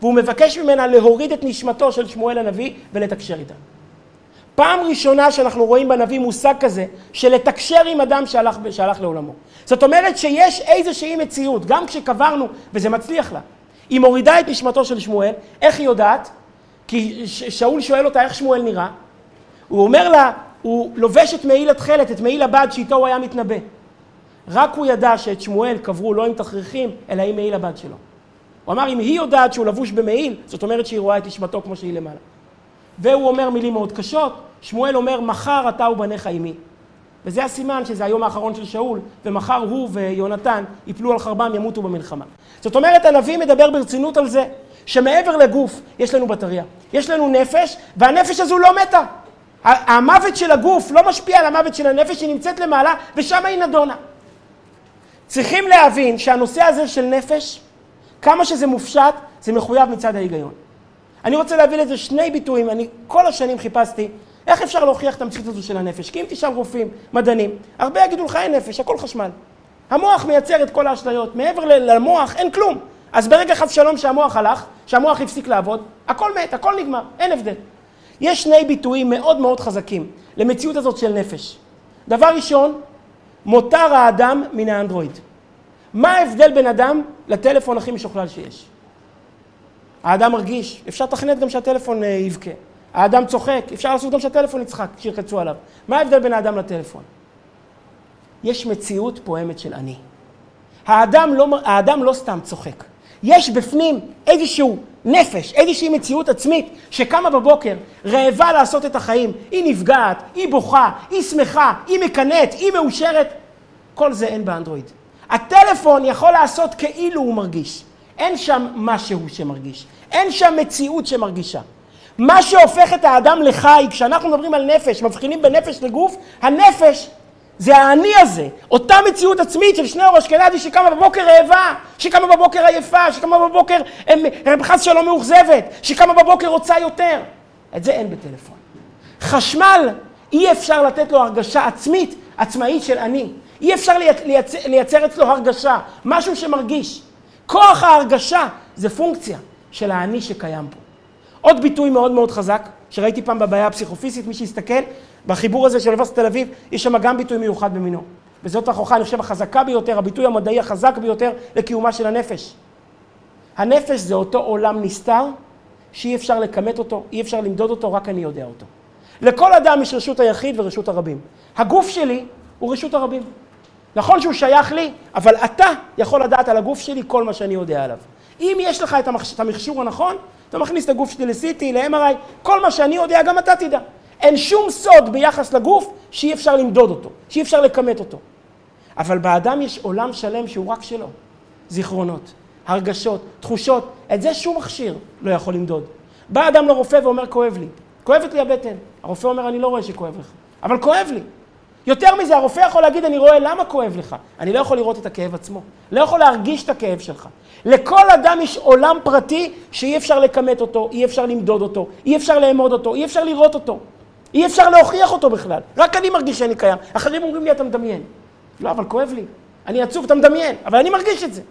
והוא מבקש ממנה להוריד את נשמתו של שמואל הנביא ולתקשר איתה. פעם ראשונה שאנחנו רואים בנביא מושג כזה של לתקשר עם אדם שהלך, שהלך לעולמו. זאת אומרת שיש איזושהי מציאות, גם כשקברנו, וזה מצליח לה. היא מורידה את נשמתו של שמואל, איך היא יודעת? כי שאול שואל אותה איך שמואל נראה. הוא אומר לה, הוא לובש את מעיל התכלת, את מעיל הבד שאיתו הוא היה מתנבא. רק הוא ידע שאת שמואל קברו לא עם תכריכים, אלא עם מעיל הבד שלו. הוא אמר, אם היא יודעת שהוא לבוש במעיל, זאת אומרת שהיא רואה את נשמתו כמו שהיא למעלה. והוא אומר מילים מאוד קשות, שמואל אומר, מחר אתה ובניך עימי. וזה הסימן שזה היום האחרון של שאול, ומחר הוא ויונתן יפלו על חרבם, ימותו במלחמה. זאת אומרת, הנביא מדבר ברצינות על זה, שמעבר לגוף יש לנו בטריה, יש לנו נפש, והנפש הזו לא מתה. המוות של הגוף לא משפיע על המוות של הנפש, היא נמצאת למעלה, ושם היא נדונה. צריכים להבין שהנושא הזה של נפש, כמה שזה מופשט, זה מחויב מצד ההיגיון. אני רוצה להביא לזה שני ביטויים, אני כל השנים חיפשתי איך אפשר להוכיח את המציאות הזו של הנפש. כי אם תשאל רופאים, מדענים, הרבה יגידו לך אין נפש, הכל חשמל. המוח מייצר את כל האשליות, מעבר למוח אין כלום. אז ברגע חס שלום שהמוח הלך, שהמוח הפסיק לעבוד, הכל מת, הכל נגמר, אין הבדל. יש שני ביטויים מאוד מאוד חזקים למציאות הזאת של נפש. דבר ראשון, מותר האדם מן האנדרואיד. מה ההבדל בין אדם לטלפון הכי משוכלל שיש? האדם מרגיש, אפשר לתכנת גם שהטלפון אה, יבכה. האדם צוחק, אפשר לעשות גם שהטלפון יצחק כשילחצו עליו. מה ההבדל בין האדם לטלפון? יש מציאות פועמת של אני. האדם לא, האדם לא סתם צוחק. יש בפנים איזשהו נפש, איזושהי מציאות עצמית שקמה בבוקר, רעבה לעשות את החיים. היא נפגעת, היא בוכה, היא שמחה, היא מקנאת, היא מאושרת. כל זה אין באנדרואיד. הטלפון יכול לעשות כאילו הוא מרגיש. אין שם משהו שמרגיש. אין שם מציאות שמרגישה. מה שהופך את האדם לחי, כשאנחנו מדברים על נפש, מבחינים בין נפש לגוף, הנפש זה האני הזה, אותה מציאות עצמית של שניאור אשכנזי שקמה בבוקר רעבה, שקמה בבוקר עייפה, שקמה בבוקר חס שלום מאוכזבת, שקמה בבוקר רוצה יותר. את זה אין בטלפון. חשמל, אי אפשר לתת לו הרגשה עצמית, עצמאית של אני. אי אפשר לייצר, לייצר אצלו הרגשה, משהו שמרגיש. כוח ההרגשה זה פונקציה של האני שקיים פה. עוד ביטוי מאוד מאוד חזק, שראיתי פעם בבעיה הפסיכופיסית, מי שיסתכל, בחיבור הזה של אוניברסיטת תל אביב, יש שם גם ביטוי מיוחד במינו. וזאת ההוכחה, אני חושב, החזקה ביותר, הביטוי המדעי החזק ביותר לקיומה של הנפש. הנפש זה אותו עולם נסתר, שאי אפשר לכמת אותו, אי אפשר למדוד אותו, רק אני יודע אותו. לכל אדם יש רשות היחיד ורשות הרבים. הגוף שלי הוא רשות הרבים. נכון שהוא שייך לי, אבל אתה יכול לדעת על הגוף שלי כל מה שאני יודע עליו. אם יש לך את, המכש... את המכשור הנכון, אתה מכניס את הגוף שלי ל-CT, ל-MRI, כל מה שאני יודע, גם אתה תדע. אין שום סוד ביחס לגוף שאי אפשר למדוד אותו, שאי אפשר לכמת אותו. אבל באדם יש עולם שלם שהוא רק שלו. זיכרונות, הרגשות, תחושות, את זה שום מכשיר לא יכול למדוד. בא אדם לרופא ואומר, כואב לי. כואבת לי הבטן. הרופא אומר, אני לא רואה שכואב לך, אבל כואב לי. יותר מזה, הרופא יכול להגיד, אני רואה למה כואב לך. אני לא יכול לראות את הכאב עצמו. לא יכול להרגיש את הכאב שלך. לכל אדם יש עולם פרטי שאי אפשר לכמת אותו, אי אפשר למדוד אותו, אי אפשר לאמוד אותו, אי אפשר לראות אותו. אי אפשר להוכיח אותו בכלל. רק אני מרגיש שאני קיים. אחרים אומרים לי, אתה מדמיין. לא, אבל כואב לי. אני עצוב, אתה מדמיין, אבל אני מרגיש את זה.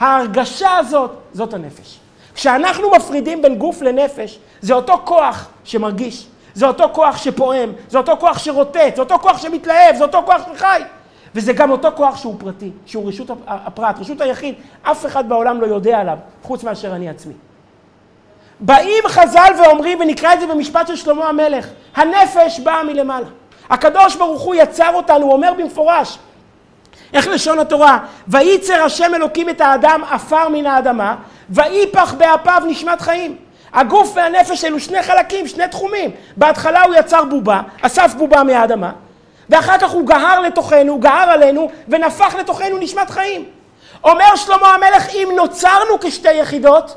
ההרגשה הזאת, זאת הנפש. כשאנחנו מפרידים בין גוף לנפש, זה אותו כוח שמרגיש, זה אותו כוח שפועם, זה אותו כוח שרוטט, זה אותו כוח שמתלהב, זה אותו כוח שחי. וזה גם אותו כוח שהוא פרטי, שהוא רשות הפרט, רשות היחיד, אף אחד בעולם לא יודע עליו, חוץ מאשר אני עצמי. באים חז"ל ואומרים, ונקרא את זה במשפט של שלמה המלך, הנפש באה מלמעלה. הקדוש ברוך הוא יצר אותנו, הוא אומר במפורש, איך לשון התורה? וייצר השם אלוקים את האדם עפר מן האדמה, ויפח באפיו נשמת חיים. הגוף והנפש אלו שני חלקים, שני תחומים. בהתחלה הוא יצר בובה, אסף בובה מהאדמה, ואחר כך הוא גהר לתוכנו, גהר עלינו, ונפח לתוכנו נשמת חיים. אומר שלמה המלך, אם נוצרנו כשתי יחידות,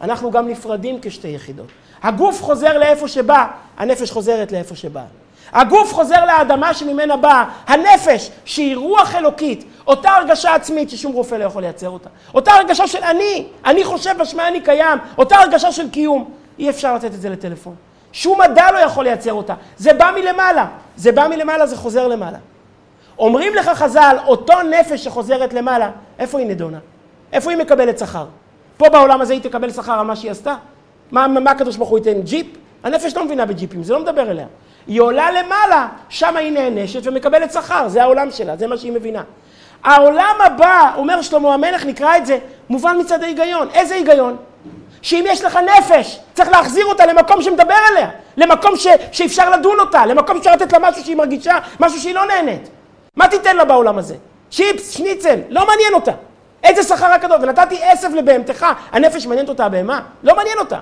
אנחנו גם נפרדים כשתי יחידות. הגוף חוזר לאיפה שבא, הנפש חוזרת לאיפה שבא. הגוף חוזר לאדמה שממנה באה, הנפש שהיא רוח אלוקית, אותה הרגשה עצמית ששום רופא לא יכול לייצר אותה, אותה הרגשה של אני, אני חושב בשמה אני קיים, אותה הרגשה של קיום, אי אפשר לתת את זה לטלפון. שום מדע לא יכול לייצר אותה, זה בא מלמעלה, זה בא מלמעלה, זה חוזר למעלה. אומרים לך חז"ל, אותו נפש שחוזרת למעלה, איפה היא נדונה? איפה היא מקבלת שכר? פה בעולם הזה היא תקבל שכר על מה שהיא עשתה? מה, מה הקדוש ברוך הוא ייתן? ג'יפ? הנפש לא מבינה בג'יפים, זה לא מדבר אליה. היא עולה למעלה, שם היא נענשת ומקבלת שכר, זה העולם שלה, זה מה שהיא מבינה. העולם הבא, אומר שלמה המלך, נקרא את זה, מובן מצד ההיגיון. איזה היגיון? שאם יש לך נפש, צריך להחזיר אותה למקום שמדבר אליה, למקום ש, שאפשר לדון אותה, למקום שאפשר לתת לה משהו שהיא מרגישה, משהו שהיא לא נהנית. מה תיתן לה בעולם הזה? צ'יפס, שניצל, לא מעניין אותה. איזה שכר הקדוש? ונתתי עשב לבהמתך, הנפש מעניינת אותה הבהמה? לא מעניין אותה.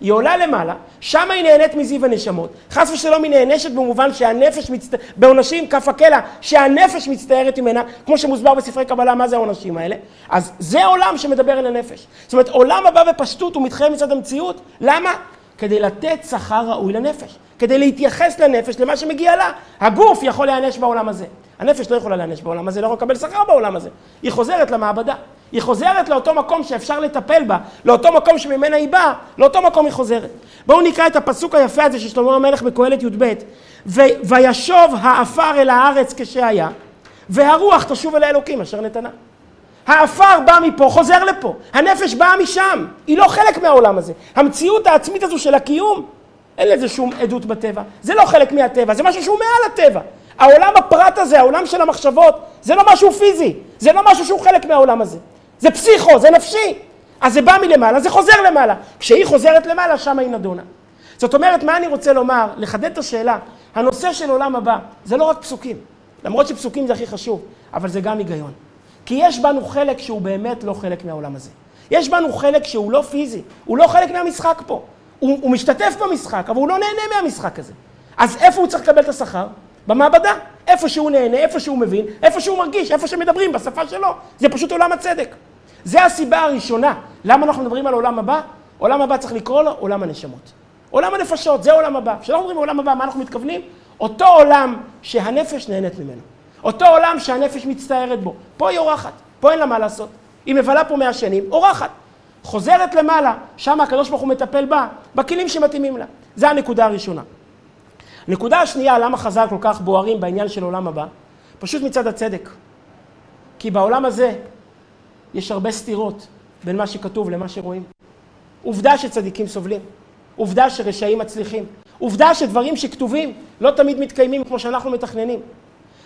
היא עולה למעלה, שם היא נהנית מזיו הנשמות. חס ושלום היא נענשת במובן שהנפש מצטערת, בעונשים כף הקלע, שהנפש מצטערת ממנה, כמו שמוסבר בספרי קבלה, מה זה העונשים האלה? אז זה עולם שמדבר אל הנפש. זאת אומרת, עולם הבא בפשטות הוא מתחייב מצד המציאות, למה? כדי לתת שכר ראוי לנפש, כדי להתייחס לנפש, למה שמגיע לה. הגוף יכול להיענש בעולם הזה. הנפש לא יכולה להיענש בעולם הזה, לא יכולה לקבל שכר בעולם הזה. היא חוזרת למעבדה. היא חוזרת לאותו מקום שאפשר לטפל בה, לאותו מקום שממנה היא באה, לאותו מקום היא חוזרת. בואו נקרא את הפסוק היפה הזה של שלמה המלך בקהלת י"ב: וישוב העפר אל הארץ כשהיה, והרוח תשוב אל האלוקים אשר נתנה. העפר בא מפה, חוזר לפה. הנפש באה משם, היא לא חלק מהעולם הזה. המציאות העצמית הזו של הקיום, אין לזה שום עדות בטבע. זה לא חלק מהטבע, זה משהו שהוא מעל הטבע. העולם הפרט הזה, העולם של המחשבות, זה לא משהו פיזי, זה לא משהו שהוא חלק מהעולם הזה. זה פסיכו, זה נפשי. אז זה בא מלמעלה, זה חוזר למעלה. כשהיא חוזרת למעלה, שם היא נדונה. זאת אומרת, מה אני רוצה לומר? לחדד את השאלה. הנושא של עולם הבא, זה לא רק פסוקים. למרות שפסוקים זה הכי חשוב, אבל זה גם היגיון. כי יש בנו חלק שהוא באמת לא חלק מהעולם הזה. יש בנו חלק שהוא לא פיזי, הוא לא חלק מהמשחק פה. הוא, הוא משתתף במשחק, אבל הוא לא נהנה מהמשחק הזה. אז איפה הוא צריך לקבל את השכר? במעבדה. איפה שהוא נהנה, איפה שהוא מבין, איפה שהוא מרגיש, איפה שמדברים, בשפה שלו. זה פשוט עולם הצדק. זה הסיבה הראשונה. למה אנחנו מדברים על עולם הבא? עולם הבא צריך לקרוא לו עולם הנשמות. עולם הנפשות, זה עולם הבא. כשאנחנו על עולם הבא, מה אנחנו מתכוונים? אותו עולם שהנפש נהנית ממנו. אותו עולם שהנפש מצטערת בו. פה היא אורחת, פה אין לה מה לעשות. היא מבלה פה מאה שנים, אורחת. חוזרת למעלה, שם הקדוש ברוך הוא מטפל בה, בכלים שמתאימים לה. זה הנקודה הראשונה. הנקודה השנייה, למה חז"ל כל כך בוערים בעניין של עולם הבא? פשוט מצד הצדק. כי בעולם הזה יש הרבה סתירות בין מה שכתוב למה שרואים. עובדה שצדיקים סובלים, עובדה שרשעים מצליחים, עובדה שדברים שכתובים לא תמיד מתקיימים כמו שאנחנו מתכננים.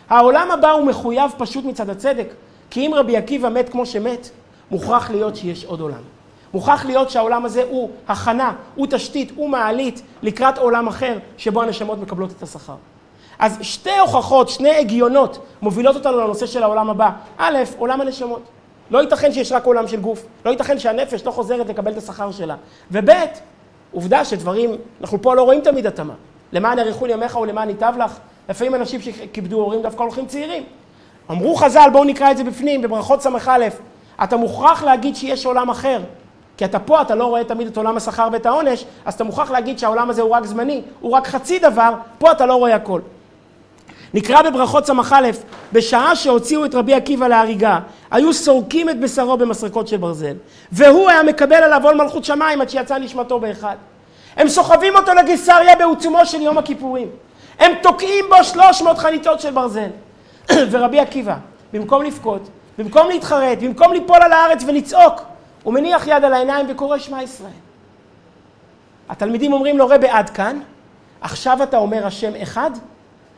העולם הבא הוא מחויב פשוט מצד הצדק, כי אם רבי עקיבא מת כמו שמת, מוכרח להיות שיש עוד עולם. מוכרח להיות שהעולם הזה הוא הכנה, הוא תשתית, הוא מעלית לקראת עולם אחר שבו הנשמות מקבלות את השכר. אז שתי הוכחות, שני הגיונות מובילות אותנו לנושא של העולם הבא. א', עולם הנשמות. לא ייתכן שיש רק עולם של גוף, לא ייתכן שהנפש לא חוזרת לקבל את השכר שלה. וב', עובדה שדברים, אנחנו פה לא רואים תמיד התאמה. למען יאריכון ימיך ולמען ייטב לך. לפעמים אנשים שכיבדו הורים דווקא הולכים צעירים. אמרו חז"ל, בואו נקרא את זה בפנים, בברכות ס"א, אתה מוכרח להגיד שיש עולם אחר. כי אתה פה, אתה לא רואה תמיד את עולם השכר ואת העונש, אז אתה מוכרח להגיד שהעולם הזה הוא רק זמני, הוא רק חצי דבר, פה אתה לא רואה הכל. נקרא בברכות ס"א, בשעה שהוציאו את רבי עקיבא להריגה, היו סורקים את בשרו במסרקות של ברזל, והוא היה מקבל עליו עול מלכות שמיים עד שיצא נשמתו באחד. הם סוחבים אותו לגיסריה בעוצמו של יום הכיפורים. הם תוקעים בו 300 חניתות של ברזל. ורבי עקיבא, במקום לבכות, במקום להתחרט, במקום ליפול על הארץ ולצעוק, הוא מניח יד על העיניים וקורא שמע ישראל. התלמידים אומרים לו, רבי עד כאן, עכשיו אתה אומר השם אחד?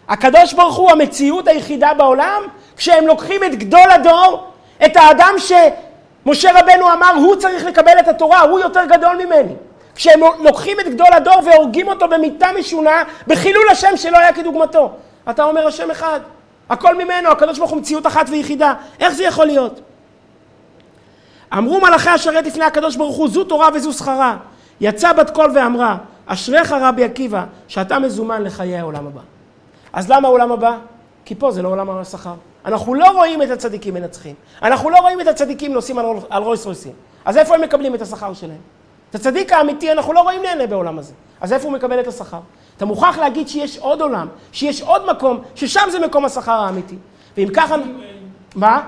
הקדוש ברוך הוא המציאות היחידה בעולם, כשהם לוקחים את גדול הדור, את האדם שמשה רבנו אמר, הוא צריך לקבל את התורה, הוא יותר גדול ממני. כשהם לוקחים את גדול הדור והורגים אותו במיתה משונה, בחילול השם שלא היה כדוגמתו. אתה אומר השם אחד, הכל ממנו, הקדוש ברוך הוא מציאות אחת ויחידה. איך זה יכול להיות? אמרו מלאכי השרת לפני הקדוש ברוך הוא, זו תורה וזו שכרה. יצא בת קול ואמרה, אשריך רבי עקיבא, שאתה מזומן לחיי העולם הבא. אז למה העולם הבא? כי פה זה לא עולם השכר. אנחנו לא רואים את הצדיקים מנצחים. אנחנו לא רואים את הצדיקים נוסעים על, על רויס רויסים. אז איפה הם מקבלים את השכר שלהם? את הצדיק האמיתי אנחנו לא רואים נהנה בעולם הזה. אז איפה הוא מקבל את השכר? אתה מוכרח להגיד שיש עוד עולם, שיש עוד מקום, ששם זה מקום השכר האמיתי. ואם ככה... מה?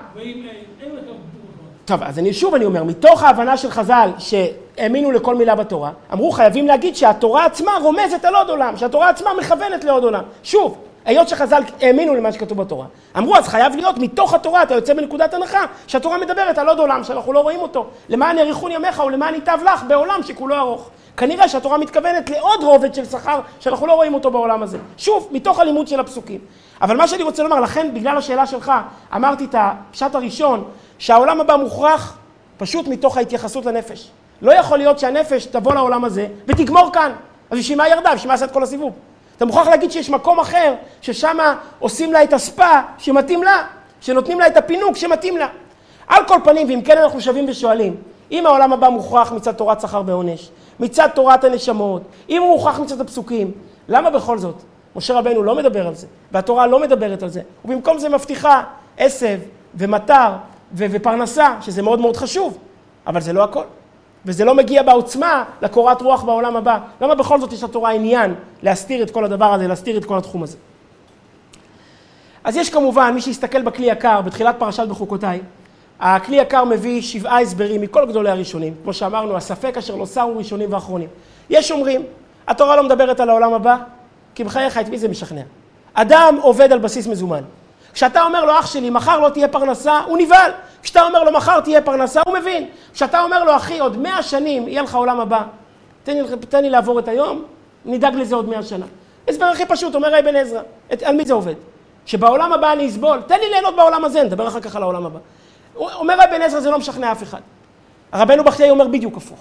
טוב, אז אני שוב אני אומר, מתוך ההבנה של חז"ל שהאמינו לכל מילה בתורה, אמרו חייבים להגיד שהתורה עצמה רומזת על עוד עולם, שהתורה עצמה מכוונת לעוד עולם. שוב, היות שחז"ל האמינו למה שכתוב בתורה. אמרו, אז חייב להיות מתוך התורה, אתה יוצא מנקודת הנחה, שהתורה מדברת על עוד עולם שאנחנו לא רואים אותו. למען יאריכון ימיך ולמען ייטב לך בעולם שכולו ארוך. כנראה שהתורה מתכוונת לעוד רובד של שכר שאנחנו לא רואים אותו בעולם הזה. שוב, מתוך הלימוד של הפסוקים. אבל מה שאני רוצה לומר, לכן בגלל השאלה שלך, אמרתי את הפשט הראשון, שהעולם הבא מוכרח פשוט מתוך ההתייחסות לנפש. לא יכול להיות שהנפש תבוא לעולם הזה ותגמור כאן. אז בשביל מה ירדה? בשביל מה עשה את כל הסיבוב? אתה מוכרח להגיד שיש מקום אחר, ששם עושים לה את הספה שמתאים לה, שנותנים לה את הפינוק שמתאים לה. על כל פנים, ואם כן אנחנו שווים ושואלים, אם העולם הבא מוכרח מצד תורת שכר ועונש, מצד תורת הנשמות, אם הוא מוכרח מצד הפסוקים, למה בכל זאת? משה רבנו לא מדבר על זה, והתורה לא מדברת על זה, ובמקום זה מבטיחה עשב ומטר ו- ופרנסה, שזה מאוד מאוד חשוב, אבל זה לא הכל. וזה לא מגיע בעוצמה לקורת רוח בעולם הבא. למה בכל זאת יש לתורה עניין להסתיר את כל הדבר הזה, להסתיר את כל התחום הזה? אז יש כמובן, מי שיסתכל בכלי יקר, בתחילת פרשת בחוקותיי, הכלי יקר מביא שבעה הסברים מכל גדולי הראשונים. כמו שאמרנו, הספק אשר לא שרו ראשונים ואחרונים. יש אומרים, התורה לא מדברת על העולם הבא, כי בחייך את מי זה משכנע? אדם עובד על בסיס מזומן. כשאתה אומר לו, אח שלי, מחר לא תהיה פרנסה, הוא נבהל. כשאתה אומר לו, מחר תהיה פרנסה, הוא מבין. כשאתה אומר לו, אחי, עוד מאה שנים יהיה לך עולם הבא, תן לי, תן לי לעבור את היום, נדאג לזה עוד מאה שנה. הסבר הכי פשוט, אומר אבן עזרא, על מי זה עובד? שבעולם הבא אני אסבול, תן לי ליהנות בעולם הזה, נדבר אחר כך על העולם הבא. אומר אבן עזרא, זה לא משכנע אף אחד. הרבנו בחיי אומר בדיוק הפוך.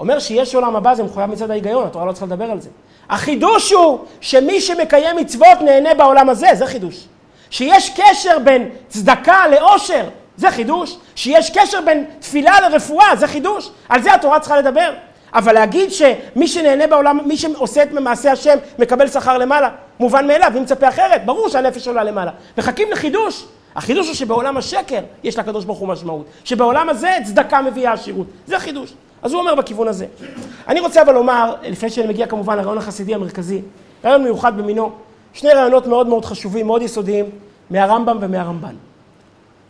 אומר שיש עולם הבא, זה מחויב מצד ההיגיון, התורה לא צריכה לדבר על זה. החידוש הוא שמי שמקיים מצוות נהנה בעולם הזה, זה חידוש. שיש קשר בין צדקה לעושר, זה חידוש. שיש קשר בין תפילה לרפואה, זה חידוש. על זה התורה צריכה לדבר. אבל להגיד שמי שנהנה בעולם, מי שעושה את מעשה השם, מקבל שכר למעלה, מובן מאליו, אם מצפה אחרת, ברור שהנפש עולה למעלה. מחכים לחידוש. החידוש הוא שבעולם השקר יש לקדוש ברוך הוא משמעות. שבעולם הזה צדקה מביאה עשירות. זה חידוש. אז הוא אומר בכיוון הזה. אני רוצה אבל לומר, לפני שאני מגיע כמובן לרעיון החסידי המרכזי, רעיון מיוחד במינו, שני רעיונות מאוד מאוד חשובים, מאוד יסודיים, מהרמב"ם ומהרמב"ן.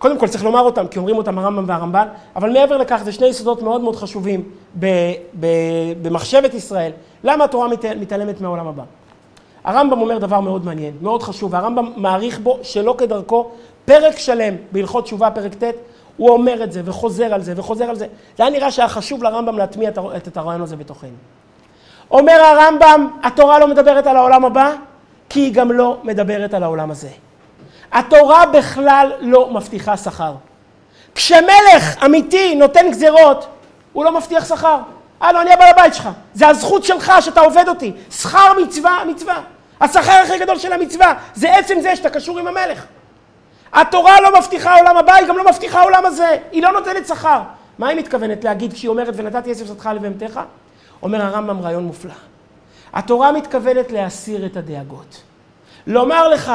קודם כל צריך לומר אותם, כי אומרים אותם הרמב"ם והרמב"ן, אבל מעבר לכך זה שני יסודות מאוד מאוד חשובים ב, ב, במחשבת ישראל. למה התורה מת, מתעלמת מהעולם הבא? הרמב"ם אומר דבר מאוד מעניין, מאוד חשוב, והרמב"ם מעריך בו שלא כדרכו פרק שלם בהלכות תשובה, פרק ט', הוא אומר את זה וחוזר על זה וחוזר על זה. זה היה נראה שהיה חשוב לרמב"ם להטמיע את הרעיון הזה בתוכנו. אומר הרמב"ם, התורה לא מדברת על העולם הבא, כי היא גם לא מדברת על העולם הזה. התורה בכלל לא מבטיחה שכר. כשמלך אמיתי נותן גזירות, הוא לא מבטיח שכר. הלו, אני הבעל הבית שלך. זה הזכות שלך שאתה עובד אותי. שכר מצווה, מצווה. השכר הכי גדול של המצווה זה עצם זה שאתה קשור עם המלך. התורה לא מבטיחה עולם הבא, היא גם לא מבטיחה עולם הזה. היא לא נותנת שכר. מה היא מתכוונת להגיד כשהיא אומרת ונתתי עשב שדך לבהמתך? אומר הרמב"ם רעיון מופלא. התורה מתכוונת להסיר את הדאגות. לומר לך,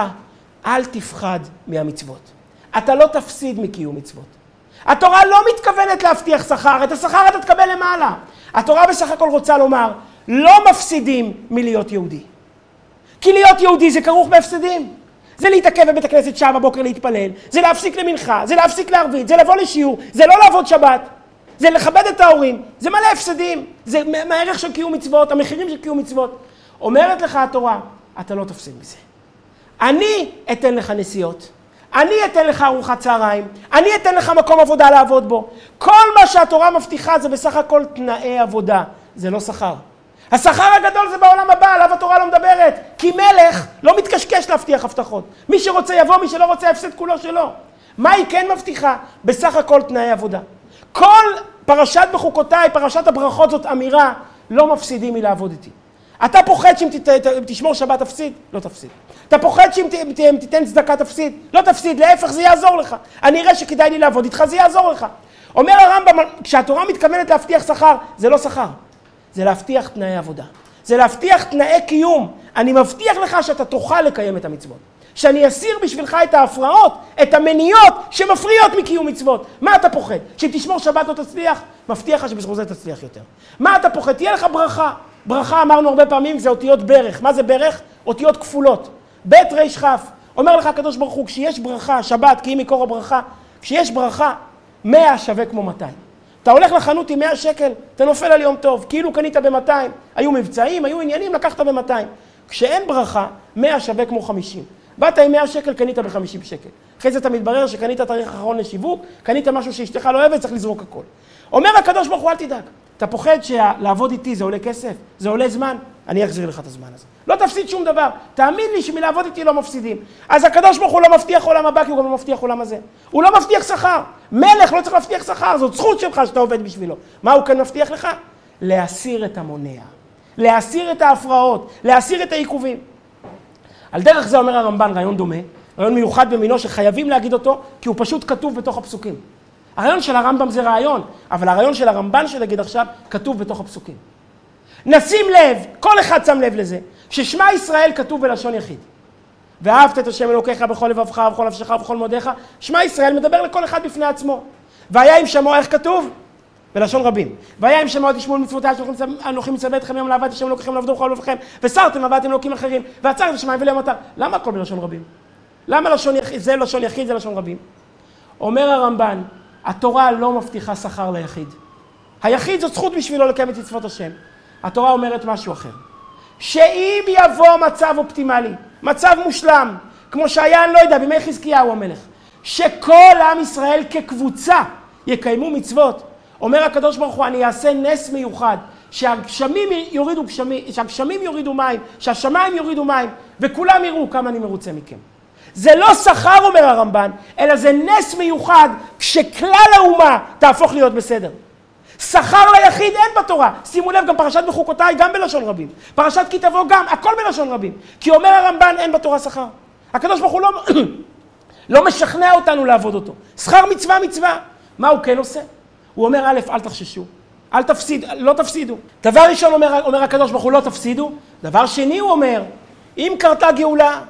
אל תפחד מהמצוות. אתה לא תפסיד מקיום מצוות. התורה לא מתכוונת להבטיח שכר, את השכר אתה תקבל למעלה. התורה בסך הכל רוצה לומר, לא מפסידים מלהיות יהודי. כי להיות יהודי זה כרוך בהפסדים. זה להתעכב בבית הכנסת שעה בבוקר להתפלל, זה להפסיק למנחה, זה להפסיק לערבית, זה לבוא לשיעור, זה לא לעבוד שבת, זה לכבד את ההורים, זה מלא הפסדים, זה מהערך של קיום מצוות, המחירים של קיום מצוות. אומרת לך התורה, אתה לא תפסיד מזה. אני אתן לך נסיעות, אני אתן לך ארוחת צהריים, אני אתן לך מקום עבודה לעבוד בו. כל מה שהתורה מבטיחה זה בסך הכל תנאי עבודה, זה לא שכר. השכר הגדול זה בעולם הבא, עליו התורה לא מדברת. כי מלך לא מתקשקש להבטיח הבטחות. מי שרוצה יבוא, מי שלא רוצה יפסיד כולו שלו. מה היא כן מבטיחה? בסך הכל תנאי עבודה. כל פרשת בחוקותיי, פרשת הברכות זאת אמירה, לא מפסידים מלעבוד איתי. אתה פוחד שאם תשמור שבת תפסיד? לא תפסיד. אתה פוחד שאם תיתן צדקה תפסיד? לא תפסיד, להפך זה יעזור לך. אני אראה שכדאי לי לעבוד איתך, זה יעזור לך. אומר הרמב"ם, כשהתורה מתכוונת להבטיח שכר, זה לא שכר, זה להבטיח תנאי עבודה. זה להבטיח תנאי קיום. אני מבטיח לך שאתה תוכל לקיים את המצוות. שאני אסיר בשבילך את ההפרעות, את המניעות שמפריעות מקיום מצוות. מה אתה פוחד? שאם תשמור שבת לא תצליח? מבטיח לך שבזכות זה תצליח יותר. מה אתה פוחד? תהיה לך ברכה. ברכה אמרנו הרבה פעמים זה אותיות ברך. מה זה ברך? אותיות כפולות. ב' ר' כ'. אומר לך הקדוש ברוך הוא, כשיש ברכה, שבת כי היא מקור הברכה, כשיש ברכה, 100 שווה כמו 200. אתה הולך לחנות עם 100 שקל, אתה נופל על יום טוב, כאילו קנית ב-200. היו מבצעים, היו עניינים, לקחת ב-200. כשאין ברכה, 100 שווה כמו 50. באת עם 100 שקל, קנית ב-50 שקל. אחרי זה אתה מתברר שקנית תאריך אחרון לשיווק, קנית משהו שאשתך לא אוהבת, צריך לזרוק הכל. אומר הקדוש ברוך הוא, אל תדאג. אתה פוחד שלעבוד איתי זה עולה כסף, זה עולה זמן, אני אחזיר לך את הזמן הזה. לא תפסיד שום דבר. תאמין לי שמלעבוד איתי לא מפסידים. אז הקדוש ברוך הוא לא מבטיח עולם הבא, כי הוא גם לא מבטיח עולם הזה. הוא לא מבטיח שכר. מלך לא צריך להבטיח שכר, זאת זכות שלך שאתה עובד בשבילו. מה הוא כן מבטיח לך? להסיר את המונע. להסיר את ההפרעות, להסיר את העיכובים. על דרך זה אומר הרמב"ן, רעיון דומה, רעיון מיוחד במינו שחייבים להגיד אותו, כי הוא פשוט כתוב בתוך הפסוקים. הרעיון של הרמב"ם זה רעיון, אבל הרעיון של הרמב"ן שנגיד עכשיו, כתוב בתוך הפסוקים. נשים לב, כל אחד שם לב לזה, ששמע ישראל כתוב בלשון יחיד. ואהבת את השם אלוקיך בכל לבבך ובכל נפשך ובכל מודיך, שמע ישראל מדבר לכל אחד בפני עצמו. והיה אם שמוע, איך כתוב? בלשון רבים. והיה אם שמוע תשמעו מצוותיי אנוכי מצווה אתכם יום לעבד השם אלוקיכם לעבדו בכל לבבכם, וסרתם ועבדתם אלוקים אחרים, ועצרתם שמיים ולהם מותר. למה הכל בלשון רבים? למה לשון יחיד, זה לשון יחיד, זה לשון רבים? אומר הרמב"ן, התורה לא מבטיחה שכר ליחיד. היחיד זאת זכות בשבילו לקיים את מצוות השם. התורה אומרת משהו אחר. שאם יבוא מצב אופטימלי, מצב מושלם, כמו שהיה, אני לא יודע, בימי חזקיהו המלך, שכל עם ישראל כקבוצה יקיימו מצוות, אומר הקדוש ברוך הוא, אני אעשה נס מיוחד, שהגשמים יורידו גשמים, שהגשמים יורידו מים, שהשמיים יורידו מים, וכולם יראו כמה אני מרוצה מכם. זה לא שכר, אומר הרמב"ן, אלא זה נס מיוחד כשכלל האומה תהפוך להיות בסדר. שכר ליחיד אין בתורה. שימו לב, גם פרשת בחוקותיי גם בלשון רבים. פרשת כי תבוא גם, הכל בלשון רבים. כי אומר הרמב"ן, אין בתורה שכר. הקדוש ברוך הוא לא, לא משכנע אותנו לעבוד אותו. שכר מצווה מצווה. מה הוא כן עושה? הוא אומר, א', אל תחששו. אל תפסיד, לא תפסידו. דבר ראשון אומר, אומר הקדוש ברוך הוא, לא תפסידו. דבר שני הוא אומר, אם קרתה גאולה,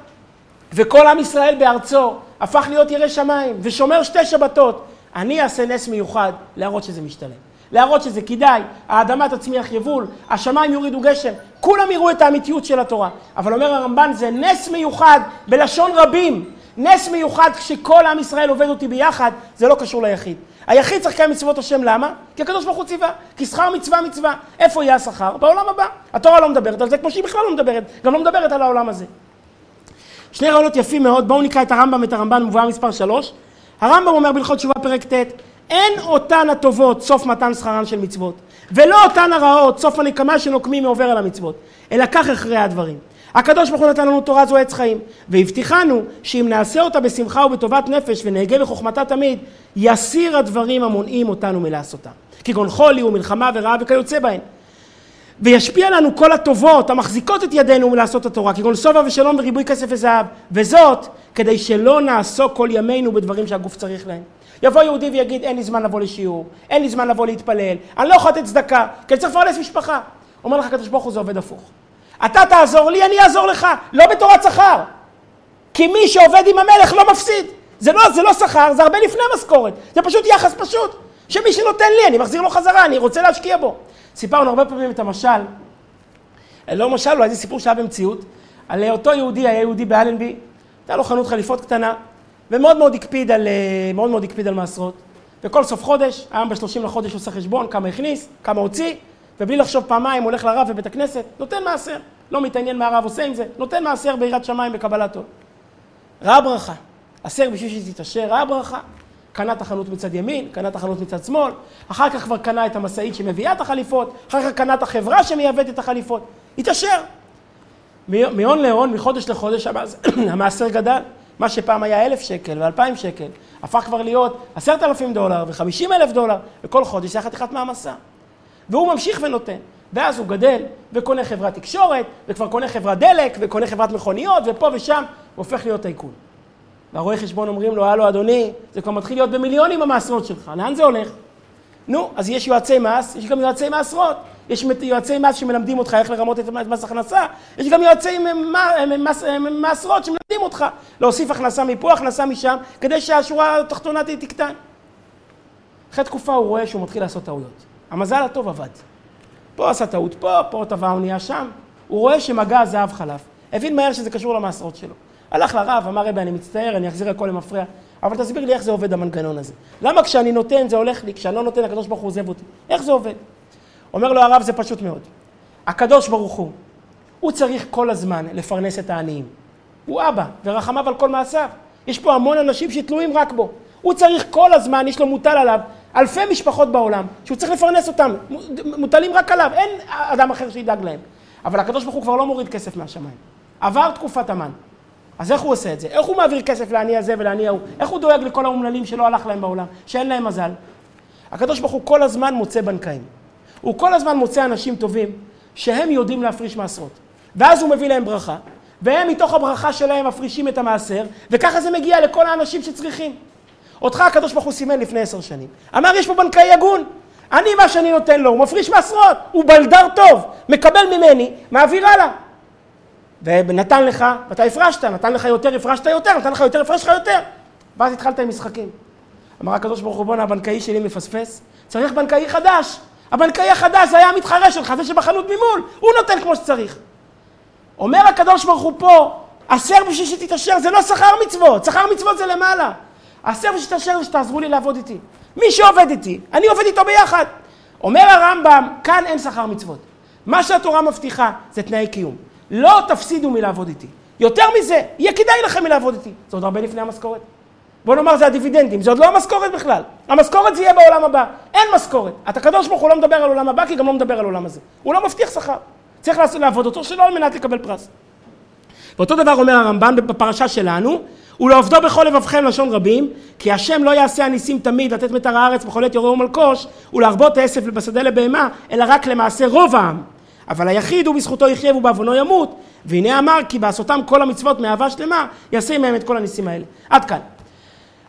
וכל עם ישראל בארצו הפך להיות ירא שמיים, ושומר שתי שבתות, אני אעשה נס מיוחד להראות שזה משתלם. להראות שזה כדאי, האדמה תצמיח יבול, השמיים יורידו גשם, כולם יראו את האמיתיות של התורה. אבל אומר הרמב"ן, זה נס מיוחד בלשון רבים. נס מיוחד כשכל עם ישראל עובד אותי ביחד, זה לא קשור ליחיד. היחיד צריך לקיים מצוות השם, למה? כי הקדוש ברוך הוא ציווה. כי שכר מצווה מצווה. איפה יהיה השכר? בעולם הבא. התורה לא מדברת על זה כמו שהיא בכלל לא מדברת, גם לא מדברת על העולם הזה. שני רעיונות יפים מאוד, בואו נקרא את הרמב"ם ואת הרמב"ן מבואה מספר 3. הרמב"ם אומר בהלכות תשובה פרק ט', אין אותן הטובות סוף מתן שכרן של מצוות, ולא אותן הרעות סוף הנקמה שנוקמים מעובר על המצוות, אלא כך הכרע הדברים. הקדוש ברוך הוא נתן לנו תורה זו עץ חיים, והבטיחנו שאם נעשה אותה בשמחה ובטובת נפש ונהגה בחוכמתה תמיד, יסיר הדברים המונעים אותנו מלעשותה. כגון חולי ומלחמה ורעה וכיוצא בהן. וישפיע לנו כל הטובות המחזיקות את ידינו מלעשות התורה, כגון סובה ושלום וריבוי כסף וזהב, וזאת כדי שלא נעסוק כל ימינו בדברים שהגוף צריך להם. יבוא יהודי ויגיד אין לי זמן לבוא לשיעור, אין לי זמן לבוא להתפלל, אני לא יכול לתת צדקה, כי אני צריך לפרנס משפחה. אומר לך הקדוש ברוך הוא זה עובד הפוך. אתה תעזור לי, אני אעזור לך, לא בתורת שכר. כי מי שעובד עם המלך לא מפסיד. זה לא, זה לא שכר, זה הרבה לפני משכורת. זה פשוט יחס פשוט. שמי שנותן לי, אני מחזיר לו חזרה, אני רוצה להשקיע בו. סיפרנו הרבה פעמים את המשל, לא משל, אולי זה סיפור שהיה במציאות, על אותו יהודי, היה יהודי באלנבי, הייתה לו חנות חליפות קטנה, ומאוד מאוד הקפיד על, אה, מאוד מאוד הקפיד על מעשרות. וכל סוף חודש, היום ב-30 לחודש עושה חשבון, כמה הכניס, כמה הוציא, ובלי לחשוב פעמיים הולך לרב בבית הכנסת, נותן מעשר. לא מתעניין מה הרב עושה עם זה, נותן מעשר ביראת שמיים בקבלת עול. ראה ברכה, עשר בשביל שתתעשר, ראה ברכה. קנה את החנות מצד ימין, קנה את החנות מצד שמאל, אחר כך כבר קנה את המשאית שמביאה את החליפות, אחר כך קנה את החברה שמייבאת את החליפות. התעשר. מהון להון, מחודש לחודש, המעשר גדל. מה שפעם היה אלף שקל ואלפיים שקל, הפך כבר להיות עשרת אלפים דולר וחמישים אלף דולר, וכל חודש זה חתיכת מעמסה. והוא ממשיך ונותן. ואז הוא גדל וקונה חברת תקשורת, וכבר קונה חברת דלק, וקונה חברת מכוניות, ופה ושם, הוא הופך להיות טייקון. והרואי חשבון אומרים לו, הלו אדוני, זה כבר מתחיל להיות במיליונים המעשרות שלך, לאן זה הולך? נו, אז יש יועצי מס, יש גם יועצי מעשרות. יש יועצי מס שמלמדים אותך איך לרמות את מס הכנסה, יש גם יועצי מעשרות שמלמדים אותך להוסיף הכנסה מפה, הכנסה משם, כדי שהשורה התחתונה תקטן. אחרי תקופה הוא רואה שהוא מתחיל לעשות טעויות. המזל הטוב עבד. פה עשה טעות פה, פה טבע אונייה שם. הוא רואה שמגע הזהב חלף. הבין מהר שזה קשור למעשרות שלו. הלך לרב, אמר רבי, אני מצטער, אני אחזיר הכל למפרע. אבל תסביר לי איך זה עובד המנגנון הזה. למה כשאני נותן זה הולך לי, כשאני לא נותן הקדוש ברוך הוא עוזב אותי? איך זה עובד? אומר לו הרב, זה פשוט מאוד. הקדוש ברוך הוא, הוא צריך כל הזמן לפרנס את העניים. הוא אבא, ורחמיו על כל מעשיו. יש פה המון אנשים שתלויים רק בו. הוא צריך כל הזמן, יש לו מוטל עליו אלפי משפחות בעולם, שהוא צריך לפרנס אותם, מוטלים רק עליו, אין אדם אחר שידאג להם. אבל הקדוש ברוך הוא כבר לא מוריד כסף מהשמיים. עבר תקופת המן. אז איך הוא עושה את זה? איך הוא מעביר כסף לעני הזה ולעני ההוא? איך הוא דואג לכל האומללים שלא הלך להם בעולם, שאין להם מזל? הקדוש ברוך הוא כל הזמן מוצא בנקאים. הוא כל הזמן מוצא אנשים טובים שהם יודעים להפריש מעשרות. ואז הוא מביא להם ברכה, והם מתוך הברכה שלהם מפרישים את המעשר, וככה זה מגיע לכל האנשים שצריכים. אותך הקדוש ברוך הוא סימן לפני עשר שנים. אמר, יש פה בנקאי הגון. אני, מה שאני נותן לו, הוא מפריש מעשרות. הוא בלדר טוב, מקבל ממני, מעביר הלאה. ונתן לך, ואתה הפרשת, נתן לך יותר, הפרשת יותר, נתן לך יותר, הפרש לך יותר. ואז התחלת עם משחקים. אמר הקדוש ברוך הוא, בואנה, הבנקאי שלי מפספס, צריך בנקאי חדש. הבנקאי החדש זה היה המתחרה שלך, זה שבחנות ממול, הוא נותן כמו שצריך. אומר הקדוש ברוך הוא פה, עשר בשביל שתתעשר, זה לא שכר מצוות, שכר מצוות זה למעלה. עשר בשביל שתתעשר זה שתעזרו לי לעבוד איתי. מי שעובד איתי, אני עובד איתו ביחד. אומר הרמב"ם, כאן אין שכר מצוות. מה שהתורה מבטיחה זה תנאי קיום. לא תפסידו מלעבוד איתי. יותר מזה, יהיה כדאי לכם מלעבוד איתי. זה עוד הרבה לפני המשכורת. בוא נאמר זה הדיבידנדים, זה עוד לא המשכורת בכלל. המשכורת זה יהיה בעולם הבא. אין משכורת. אתה הקדוש ברוך הוא לא מדבר על עולם הבא, כי גם לא מדבר על עולם הזה. הוא לא מבטיח שכר. צריך לעשות, לעבוד אותו שלא על מנת לקבל פרס. ואותו דבר אומר הרמב"ן בפרשה שלנו, ולעובדו בכל לבבכם לשון רבים, כי השם לא יעשה הניסים תמיד לתת מטר הארץ בכל עת יורה ומלקוש, ולהרבות העשף בשדה לבהמה, אלא רק למעשה רוב העם. אבל היחיד הוא בזכותו יחיה ובעוונו ימות, והנה אמר כי בעשותם כל המצוות מאהבה שלמה, יעשה מהם את כל הניסים האלה. עד כאן.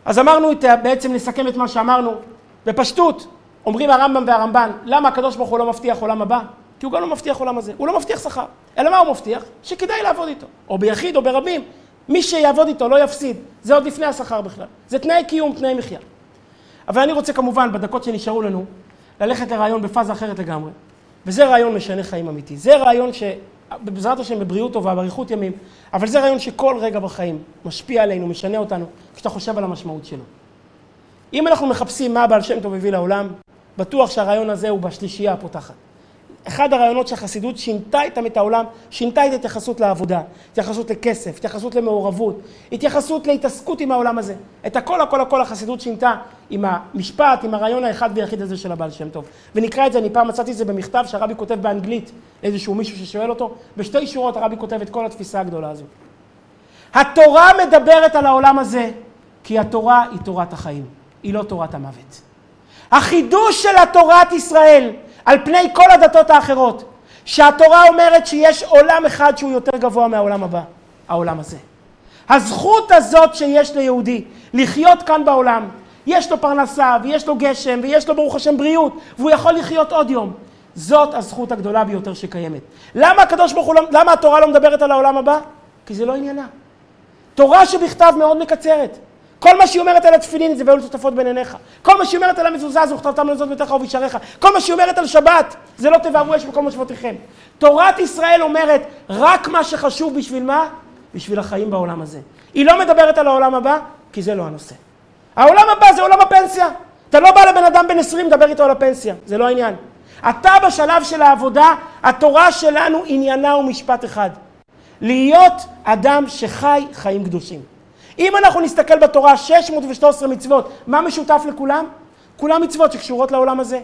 אז אמרנו, בעצם נסכם את מה שאמרנו. בפשטות, אומרים הרמב"ם והרמב"ן, למה הקדוש ברוך הוא לא מבטיח עולם הבא? כי הוא גם לא מבטיח עולם הזה. הוא לא מבטיח שכר. אלא מה הוא מבטיח? שכדאי לעבוד איתו. או ביחיד או ברבים. מי שיעבוד איתו לא יפסיד. זה עוד לפני השכר בכלל. זה תנאי קיום, תנאי מחיה. אבל אני רוצה כמובן, בדקות שנשארו לנו, ללכת לרעיון בפאזה אחרת לגמרי. וזה רעיון משנה חיים אמיתי. זה רעיון ש... בעזרת השם בבריאות טובה, באריכות ימים, אבל זה רעיון שכל רגע בחיים משפיע עלינו, משנה אותנו, כשאתה חושב על המשמעות שלו. אם אנחנו מחפשים מה הבעל שם טוב הביא לעולם, בטוח שהרעיון הזה הוא בשלישייה הפותחת. אחד הרעיונות שהחסידות שינתה איתם את העולם, שינתה את ההתייחסות לעבודה, התייחסות לכסף, התייחסות למעורבות, התייחסות להתעסקות עם העולם הזה. את הכל הכל הכל החסידות שינתה עם המשפט, עם הרעיון האחד ויחיד הזה של הבעל שם טוב. ונקרא את זה, אני פעם מצאתי את זה במכתב שהרבי כותב באנגלית, איזשהו מישהו ששואל אותו, בשתי שורות הרבי כותב את כל התפיסה הגדולה הזו. התורה מדברת על העולם הזה, כי התורה היא תורת החיים, היא לא תורת המוות. החידוש של התורת ישראל על פני כל הדתות האחרות, שהתורה אומרת שיש עולם אחד שהוא יותר גבוה מהעולם הבא, העולם הזה. הזכות הזאת שיש ליהודי לחיות כאן בעולם, יש לו פרנסה ויש לו גשם ויש לו ברוך השם בריאות והוא יכול לחיות עוד יום. זאת הזכות הגדולה ביותר שקיימת. למה הקדוש ברוך הוא, לא, למה התורה לא מדברת על העולם הבא? כי זה לא עניינה. תורה שבכתב מאוד מקצרת. כל מה שהיא אומרת על התפילין זה והיו לטוטפות בין עיניך. כל מה שהיא אומרת על המזוזה זה וכתבתם לזאת ביתך ובשעריך. כל מה שהיא אומרת על שבת זה לא תבערו אש בכל מושבותיכם. תורת ישראל אומרת רק מה שחשוב בשביל מה? בשביל החיים בעולם הזה. היא לא מדברת על העולם הבא, כי זה לא הנושא. העולם הבא זה עולם הפנסיה. אתה לא בא לבן אדם בן 20 לדבר איתו על הפנסיה, זה לא העניין. אתה בשלב של העבודה, התורה שלנו עניינה הוא משפט אחד. להיות אדם שחי חיים קדושים. אם אנחנו נסתכל בתורה 613 מצוות, מה משותף לכולם? כולם מצוות שקשורות לעולם הזה.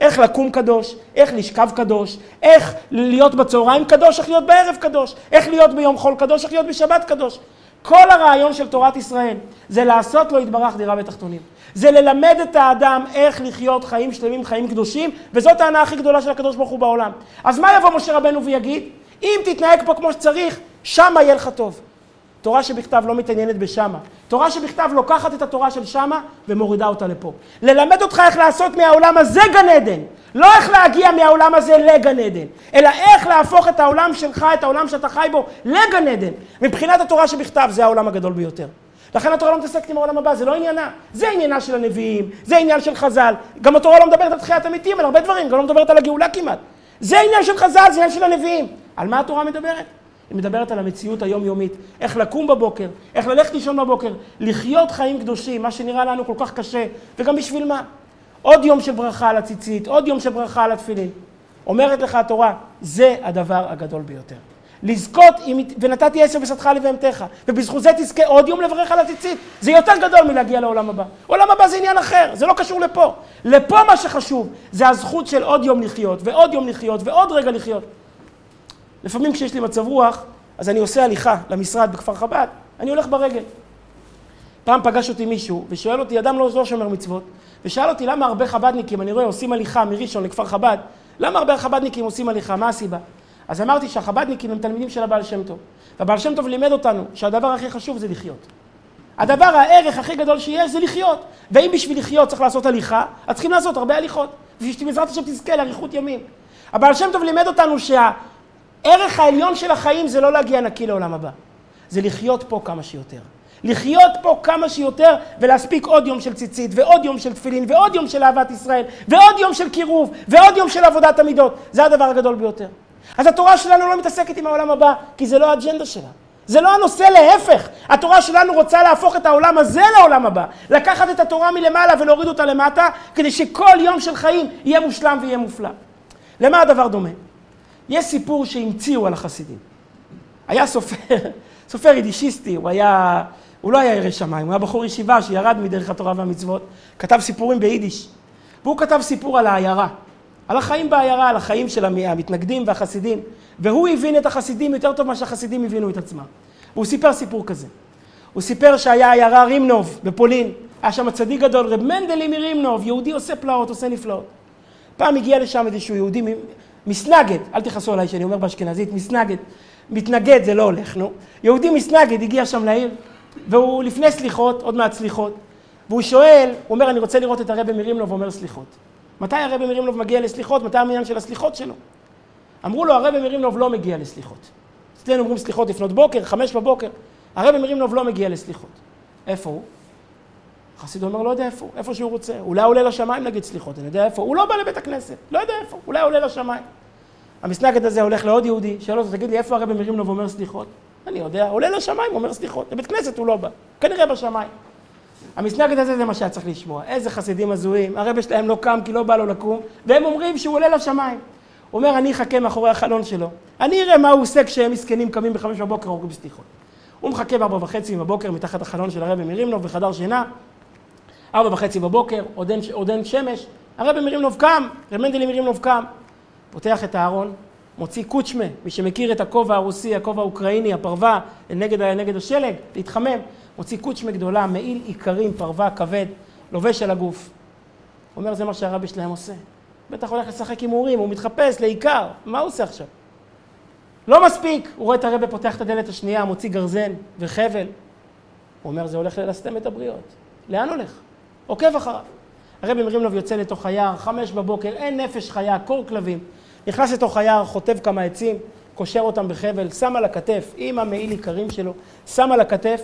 איך לקום קדוש, איך לשכב קדוש, איך להיות בצהריים קדוש, איך להיות בערב קדוש, איך להיות ביום חול קדוש, איך להיות בשבת קדוש. כל הרעיון של תורת ישראל זה לעשות לו יתברך דירה בתחתונים. זה ללמד את האדם איך לחיות חיים שלמים, חיים קדושים, וזאת ההנאה הכי גדולה של הקדוש ברוך הוא בעולם. אז מה יבוא משה רבנו ויגיד? אם תתנהג פה כמו שצריך, שמה יהיה לך טוב. תורה שבכתב לא מתעניינת בשמה. תורה שבכתב לוקחת את התורה של שמה ומורידה אותה לפה. ללמד אותך איך לעשות מהעולם הזה גן עדן. לא איך להגיע מהעולם הזה לגן עדן, אלא איך להפוך את העולם שלך, את העולם שאתה חי בו, לגן עדן. מבחינת התורה שבכתב זה העולם הגדול ביותר. לכן התורה לא מתעסקת עם העולם הבא, זה לא עניינה. זה עניינה של הנביאים, זה עניין של חז"ל. גם התורה לא מדברת על תחיית המתים, על הרבה דברים, גם לא מדברת על הגאולה כמעט. זה עניין של חז"ל, זה עניין של הנביאים. על מה התורה מדברת? היא מדברת על המציאות היומיומית, איך לקום בבוקר, איך ללכת לישון בבוקר, לחיות חיים קדושים, מה שנראה לנו כל כך קשה, וגם בשביל מה? עוד יום של ברכה על הציצית, עוד יום של ברכה על התפילין. אומרת לך התורה, זה הדבר הגדול ביותר. לזכות, עם, ונתתי עשר בשדך לבהמתך, ובזכות זה תזכה עוד יום לברך על הציצית. זה יותר גדול מלהגיע לעולם הבא. עולם הבא זה עניין אחר, זה לא קשור לפה. לפה מה שחשוב, זה הזכות של עוד יום לחיות, ועוד יום לחיות, ועוד רגע לחיות. לפעמים כשיש לי מצב רוח, אז אני עושה הליכה למשרד בכפר חב"ד, אני הולך ברגל. פעם פגש אותי מישהו, ושואל אותי, אדם לא, לא שומר מצוות, ושאל אותי למה הרבה חב"דניקים, אני רואה, עושים הליכה מראשון לכפר חב"ד, למה הרבה חב"דניקים עושים הליכה, מה הסיבה? אז אמרתי שהחב"דניקים הם תלמידים של הבעל שם טוב. והבעל שם טוב לימד אותנו שהדבר הכי חשוב זה לחיות. הדבר, הערך הכי גדול שיש זה לחיות. ואם בשביל לחיות צריך לעשות הליכה, אז צריכים לעשות הרבה הליכות. בשביל שבעזרת השם תזכה לאריכות ימים. הבעל שם טוב לימד אותנו שה... הערך העליון של החיים זה לא להגיע נקי לעולם הבא, זה לחיות פה כמה שיותר. לחיות פה כמה שיותר ולהספיק עוד יום של ציצית ועוד יום של תפילין ועוד יום של אהבת ישראל ועוד יום של קירוב ועוד יום של עבודת המידות. זה הדבר הגדול ביותר. אז התורה שלנו לא מתעסקת עם העולם הבא, כי זה לא האג'נדה שלה. זה לא הנושא, להפך. התורה שלנו רוצה להפוך את העולם הזה לעולם הבא. לקחת את התורה מלמעלה ולהוריד אותה למטה, כדי שכל יום של חיים יהיה מושלם ויהיה מופלא. למה הדבר דומה? יש סיפור שהמציאו על החסידים. היה סופר, סופר יידישיסטי, הוא היה, הוא לא היה ירא שמיים, הוא היה בחור ישיבה שירד מדרך התורה והמצוות, כתב סיפורים ביידיש. והוא כתב סיפור על העיירה, על החיים בעיירה, על החיים של המתנגדים והחסידים. והוא הבין את החסידים יותר טוב ממה שהחסידים הבינו את עצמם. והוא סיפר סיפור כזה. הוא סיפר שהיה עיירה רימנוב בפולין, היה שם צדיק גדול, רב מנדלי מרימנוב, יהודי עושה פלאות, עושה נפלאות. פעם הגיע לשם איזשהו יהודי מסנגד, אל תכעסו עליי שאני אומר באשכנזית, מסנגד. מתנגד זה לא הולך, נו. יהודי מסנגד הגיע שם לעיר, והוא לפני סליחות, עוד מעט סליחות, והוא שואל, הוא אומר, אני רוצה לראות את הרבי מרימלוב אומר סליחות. מתי הרבי מרימלוב מגיע לסליחות? מתי המניין של הסליחות שלו? אמרו לו, הרבי מרימלוב לא מגיע לסליחות. אצלנו אומרים סליחות לפנות בוקר, חמש בבוקר. הרבי מרימלוב לא מגיע לסליחות. איפה הוא? החסיד אומר, לא יודע איפה, איפה שהוא רוצה. אולי עולה לשמיים להגיד סליחות, אני יודע איפה. הוא לא בא לבית הכנסת, לא יודע איפה, אולי עולה לשמיים. המסנגד הזה הולך לעוד יהודי, שואל אותו, תגיד לי, איפה הרבי מרים לו ואומר סליחות? אני יודע, עולה לשמיים, אומר סליחות. לבית כנסת הוא לא בא, כנראה בשמיים. המסנגד הזה זה מה שהיה צריך לשמוע. איזה חסידים הזויים, הרבי שלהם לא קם כי לא בא לו לקום, והם אומרים שהוא עולה לשמיים. הוא אומר, אני אחכה מאחורי החלון שלו. אני אראה מה הוא עושה כשהם מסכנים קמים בחמש בבוקר ואומרים סליחות. הוא מחכה בארבע וחצי בבוקר מתחת החלון של הרבי מרימנוב בחדר שינה. ארבע וחצי בבוקר, עוד אין, עוד אין שמש, הרבי מרימנוב קם, רב מנדלי מרימנוב קם, פותח את הארון, מוציא קוצ'מה, מי שמכיר את הכובע הרוסי, הכובע האוקראיני, הפרווה, נגד, נגד השלג, להתחמם, מוציא קוצ'מה גדולה, מעיל איכרים, פרווה, כבד, לובש על הגוף. אומר, זה מה שהרבי שלהם עושה. בטח הולך לשחק הימורים, הוא מתחפש לעיקר, מה הוא עושה עכשיו? לא מספיק, הוא רואה את הרבי פותח את הדלת השנייה, מוציא גרזן וחבל. הוא אומר, זה הולך ללסתם את הבריות. לאן הולך? עוקב אחריו. הרבי מרימלוב יוצא לתוך היער, חמש בבוקר, אין נפש חיה, קור כלבים. נכנס לתוך היער, חוטב כמה עצים, קושר אותם בחבל, שם על הכתף, עם המעיל עיקרים שלו, שם על הכתף.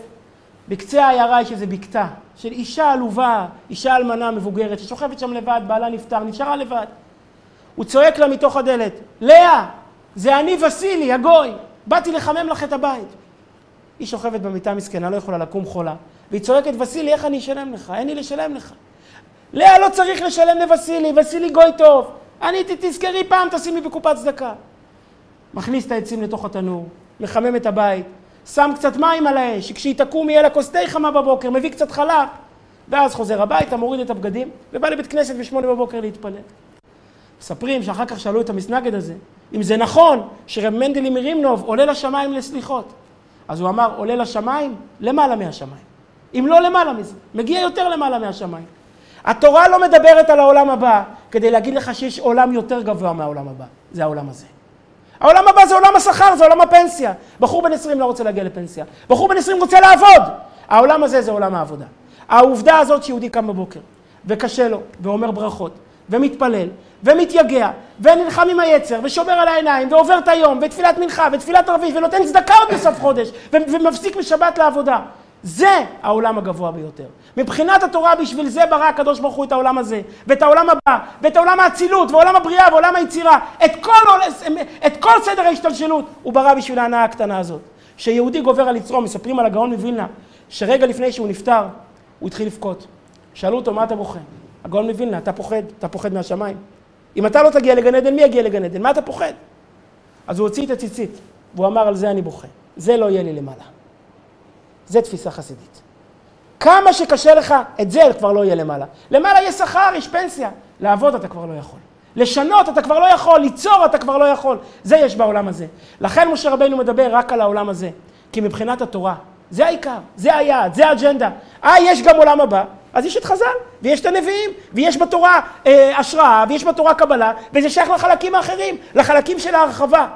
בקצה העיירה יש איזו בקתה של אישה עלובה, אישה אלמנה מבוגרת, ששוכבת שם לבד, בעלה נפטר, נשארה לבד. הוא צועק לה מתוך הדלת, לאה, זה אני וסילי, הגוי, באתי לחמם לך את הבית. היא שוכבת במיטה מסכנה, לא יכולה לקום חולה, והיא צועקת, וסילי, איך אני אשלם לך? אין לי לשלם לך. לאה, לא צריך לשלם לווסילי, וסילי גוי טוב. אני, תזכרי פעם, תשימי בקופת צדקה. מכניס את העצים לתוך התנור, מחמם את הבית, שם קצת מים על האש, שכשהיא תקום יהיה לה כוס תה חמה בבוקר, מביא קצת חלב, ואז חוזר הביתה, מוריד את הבגדים, ובא לבית כנסת בשמונה בבוקר להתפלל. מספרים שאחר כך שאלו את המסנגד הזה, אם זה נכון שרב מנדלי מרימנוב עולה לשמיים לסליחות. אז הוא אמר, עולה לשמיים? למעלה מהשמיים. אם לא למעלה מזה, מגיע יותר למעלה מהשמיים. התורה לא מדברת על העולם הבא כדי להגיד לך שיש עולם יותר גבוה מהעולם הבא, זה העולם הזה. העולם הבא זה עולם השכר, זה עולם הפנסיה. בחור בן 20 לא רוצה להגיע לפנסיה. בחור בן 20 רוצה לעבוד. העולם הזה זה עולם העבודה. העובדה הזאת שיהודי קם בבוקר, וקשה לו, ואומר ברכות, ומתפלל, ומתייגע, ונלחם עם היצר, ושומר על העיניים, ועובר את היום, ותפילת מנחה, ותפילת ערבית, ונותן צדקה עוד בסוף חודש, ומפסיק בשבת לעבודה. זה העולם הגבוה ביותר. מבחינת התורה, בשביל זה ברא הקדוש ברוך הוא את העולם הזה, ואת העולם הבא, ואת העולם האצילות, ועולם הבריאה, ועולם היצירה. את כל, את כל סדר ההשתלשלות הוא ברא בשביל ההנאה הקטנה הזאת. שיהודי גובר על יצרו, מספרים על הגאון מווילנה, שרגע לפני שהוא נפטר, הוא התחיל לבכות. שאלו אותו, מה אתה בוכה? הגאון מווילנה, אתה פוחד, אתה פוחד מהשמיים. אם אתה לא תגיע לגן עדן, מי יגיע לגן עדן? מה אתה פוחד? אז הוא הוציא את הציצית, והוא אמר, על זה אני בוכה. זה לא יהיה לי למעלה. זה תפיסה חסידית. כמה שקשה לך, את זה כבר לא יהיה למעלה. למעלה יש שכר, יש פנסיה. לעבוד אתה כבר לא יכול. לשנות אתה כבר לא יכול, ליצור אתה כבר לא יכול. זה יש בעולם הזה. לכן משה רבינו מדבר רק על העולם הזה. כי מבחינת התורה, זה העיקר, זה היעד, זה האג'נדה. אה, יש גם עולם הבא, אז יש את חז"ל, ויש את הנביאים, ויש בתורה אה, השראה, ויש בתורה קבלה, וזה שייך לחלקים האחרים, לחלקים של ההרחבה.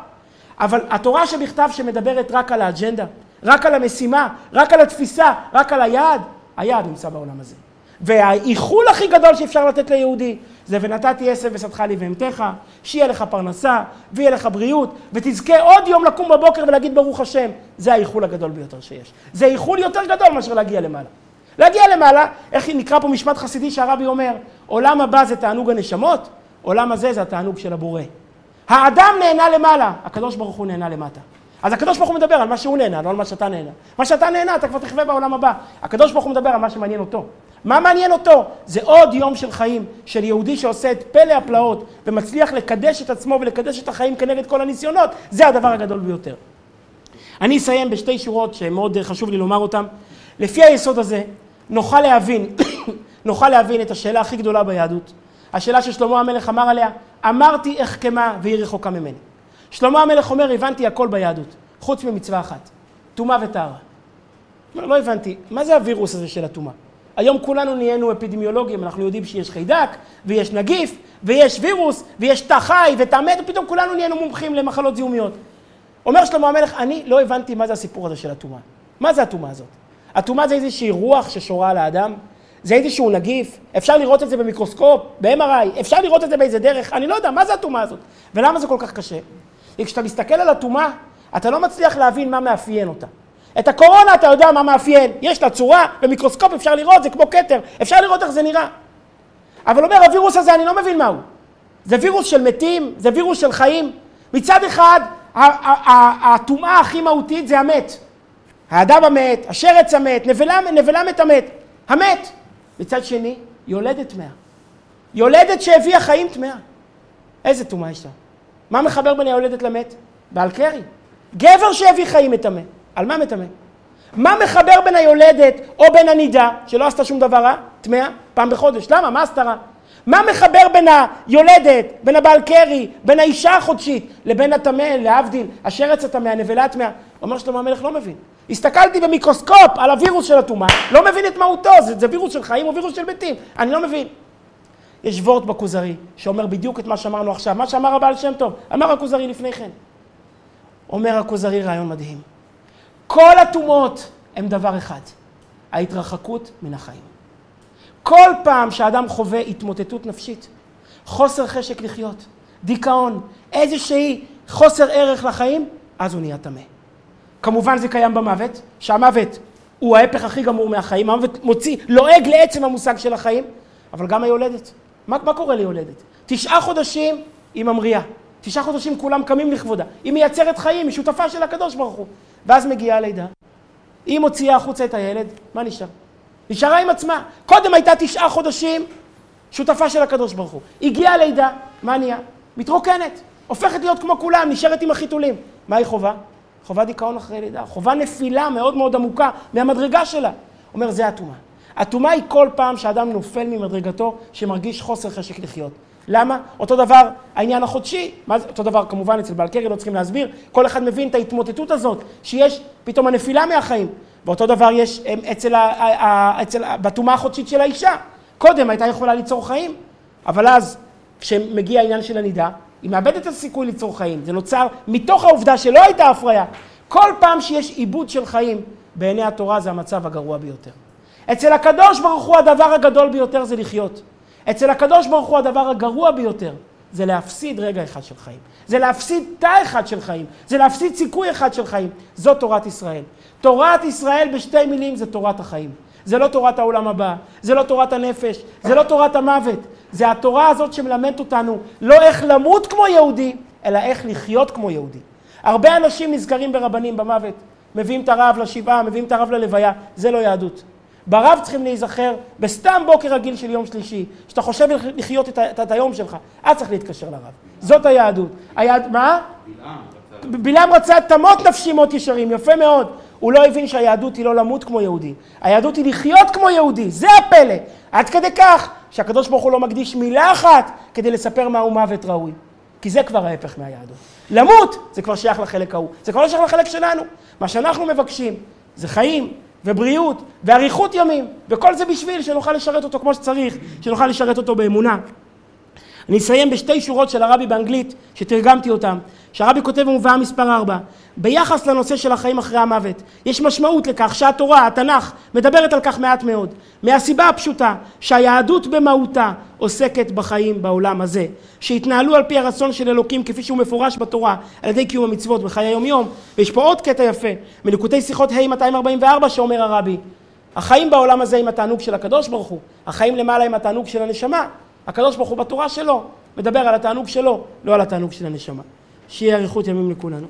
אבל התורה שבכתב שמדברת רק על האג'נדה, רק על המשימה, רק על התפיסה, רק על היעד, היעד נמצא בעולם הזה. והאיחול הכי גדול שאפשר לתת ליהודי זה ונתתי עשב ושדך לי ואמתך, שיהיה לך פרנסה ויהיה לך בריאות ותזכה עוד יום לקום בבוקר ולהגיד ברוך השם. זה האיחול הגדול ביותר שיש. זה איחול יותר גדול מאשר להגיע למעלה. להגיע למעלה, איך נקרא פה משפט חסידי שהרבי אומר, עולם הבא זה תענוג הנשמות, עולם הזה זה התענוג של הבורא. האדם נהנה למעלה, הקדוש ברוך הוא נהנה למטה. אז הקדוש ברוך הוא מדבר על מה שהוא נהנה, לא על מה שאתה נהנה. מה שאתה נהנה, אתה כבר תחווה בעולם הבא. הקדוש ברוך הוא מדבר על מה שמעניין אותו. מה מעניין אותו? זה עוד יום של חיים של יהודי שעושה את פלא הפלאות ומצליח לקדש את עצמו ולקדש את החיים כנגד כל הניסיונות, זה הדבר הגדול ביותר. אני אסיים בשתי שורות שמאוד חשוב לי לומר אותן. לפי היסוד הזה, נוכל להבין, נוכל להבין את השאלה הכי גדולה ביהדות. השאלה ששלמה המלך אמר עליה, אמרתי אחכמה והיא רחוקה ממני. שלמה המלך אומר, הבנתי הכל ביהדות, חוץ ממצווה אחת, טומאה וטהרה. אומר, לא הבנתי, מה זה הווירוס הזה של הטומאה? היום כולנו נהיינו אפידמיולוגים, אנחנו יודעים שיש חיידק, ויש נגיף, ויש וירוס, ויש תא חי ותא מת, ופתאום כולנו נהיינו מומחים למחלות זיהומיות. אומר שלמה המלך, אני לא הבנתי מה זה הסיפור הזה של הטומאה. מה זה הטומאה הזאת? הטומאה זה איזושהי רוח ששורה על האדם, זה איזשהו נגיף, אפשר לראות את זה במיקרוסקופ, ב-MRI, אפשר לראות את זה באיזה דרך, אני לא יודע, מה זה הטומאה הזאת? ולמה זה כל כך קשה? כי כשאתה מסתכל על הטומאה, אתה לא מצליח להבין מה מאפיין אותה. את הקורונה אתה יודע מה מאפיין, יש לה צורה, במיקרוסקופ אפשר לראות, זה כמו כתר, אפשר לראות איך זה נראה. אבל אומר, הווירוס הזה, אני לא מבין מהו. זה וירוס של מתים, זה וירוס של חיים. מצד אחד, הטומאה הכי מהותית זה המת. האדם המת, השרץ המת, נבלה, נבלה מת המת. המת. מצד שני, יולדת טמאה. יולדת שהביאה חיים טמאה. איזה טומאה יש לה? מה מחבר בין היולדת למת? בעל קרי. גבר שהביא חיים מטמא. על מה מטמא? מה מחבר בין היולדת או בין הנידה, שלא עשתה שום דבר רע, טמאה, פעם בחודש? למה? מה עשתה רע? מה מחבר בין היולדת, בין הבעל קרי, בין האישה החודשית, לבין הטמא, להבדיל, השרץ הטמא, הנבלה הטמאה? אומר שלמה המלך לא מבין. הסתכלתי במיקרוסקופ על הווירוס של הטומאה, לא מבין את מהותו, זה, זה וירוס של חיים או וירוס של מתים, אני לא מבין. יש וורט בכוזרי שאומר בדיוק את מה שאמרנו עכשיו, מה שאמר הבעל שם טוב, אמר הכוזרי לפני כן. אומר הכוזרי רעיון מדהים. כל הטומאות הם דבר אחד, ההתרחקות מן החיים. כל פעם שאדם חווה התמוטטות נפשית, חוסר חשק לחיות, דיכאון, איזושהי חוסר ערך לחיים, אז הוא נהיה טמא. כמובן זה קיים במוות, שהמוות הוא ההפך הכי גמור מהחיים, המוות מוציא, לועג לעצם המושג של החיים, אבל גם היולדת. מה, מה קורה ליולדת? תשעה חודשים היא ממריאה, תשעה חודשים כולם קמים לכבודה, היא מייצרת חיים, היא שותפה של הקדוש ברוך הוא, ואז מגיעה הלידה. היא מוציאה החוצה את הילד, מה נשאר? נשארה עם עצמה. קודם הייתה תשעה חודשים שותפה של הקדוש ברוך הוא. הגיעה לידה, מה נהיה? מתרוקנת, הופכת להיות כמו כולם, נשארת עם החיתולים. מה היא חובה? חובה דיכאון אחרי לידה, חובה נפילה מאוד מאוד עמוקה מהמדרגה שלה. אומר, זה הטומאה. הטומאה היא כל פעם שאדם נופל ממדרגתו, שמרגיש חוסר חשק לחיות. למה? אותו דבר העניין החודשי, מה זה? אותו דבר כמובן אצל בעל קרי, לא צריכים להסביר, כל אחד מבין את ההתמוטטות הזאת, שיש פתאום הנפילה מהחיים. ואותו דבר יש אצל, אצל, בטומאה החודשית של האישה. קודם הייתה יכולה ליצור חיים, אבל אז כשמגיע העניין של הנידה, היא מאבדת את הסיכוי ליצור חיים. זה נוצר מתוך העובדה שלא הייתה הפריה. כל פעם שיש עיבוד של חיים, בעיני התורה זה המצב הגרוע ביותר. אצל הקדוש ברוך הוא הדבר הגדול ביותר זה לחיות. אצל הקדוש ברוך הוא הדבר הגרוע ביותר זה להפסיד רגע אחד של חיים. זה להפסיד תא אחד של חיים. זה להפסיד סיכוי אחד של חיים. זו תורת ישראל. תורת ישראל בשתי מילים זה תורת החיים. זה לא תורת העולם הבא, זה לא תורת הנפש, זה לא תורת המוות. זה התורה הזאת שמלמדת אותנו לא איך למות כמו יהודי, אלא איך לחיות כמו יהודי. הרבה אנשים נזכרים ברבנים במוות, מביאים את הרב לשבעה, מביאים את הרב ללוויה, זה לא יהדות. ברב צריכים להיזכר בסתם בוקר רגיל של יום שלישי, שאתה חושב לחיות את, את, את היום שלך, אז צריך להתקשר לרב. זאת היהדות. היהד... מה? בלעם רצה תמות נפשי מות ישרים, יפה מאוד. הוא לא הבין שהיהדות היא לא למות כמו יהודי, היהדות היא לחיות כמו יהודי, זה הפלא. עד כדי כך שהקדוש ברוך הוא לא מקדיש מילה אחת כדי לספר מהו מוות ראוי. כי זה כבר ההפך מהיהדות. למות זה כבר שייך לחלק ההוא, זה כבר לא שייך לחלק שלנו. מה שאנחנו מבקשים זה חיים ובריאות ואריכות ימים, וכל זה בשביל שנוכל לשרת אותו כמו שצריך, שנוכל לשרת אותו באמונה. אני אסיים בשתי שורות של הרבי באנגלית, שתרגמתי אותן, שהרבי כותב במובאה מספר 4, ביחס לנושא של החיים אחרי המוות, יש משמעות לכך שהתורה, התנ"ך, מדברת על כך מעט מאוד, מהסיבה הפשוטה שהיהדות במהותה עוסקת בחיים בעולם הזה, שהתנהלו על פי הרצון של אלוקים כפי שהוא מפורש בתורה על ידי קיום המצוות בחיי היום יום, ויש פה עוד קטע יפה, מנקודי שיחות ה' 244 שאומר הרבי, החיים בעולם הזה עם התענוג של הקדוש ברוך הוא, החיים למעלה עם התענוג של הנשמה, הקדוש ברוך הוא בתורה שלו מדבר על התענוג שלו, לא על התענוג של הנשמה. שיהיה אריכות ימים לכולנו.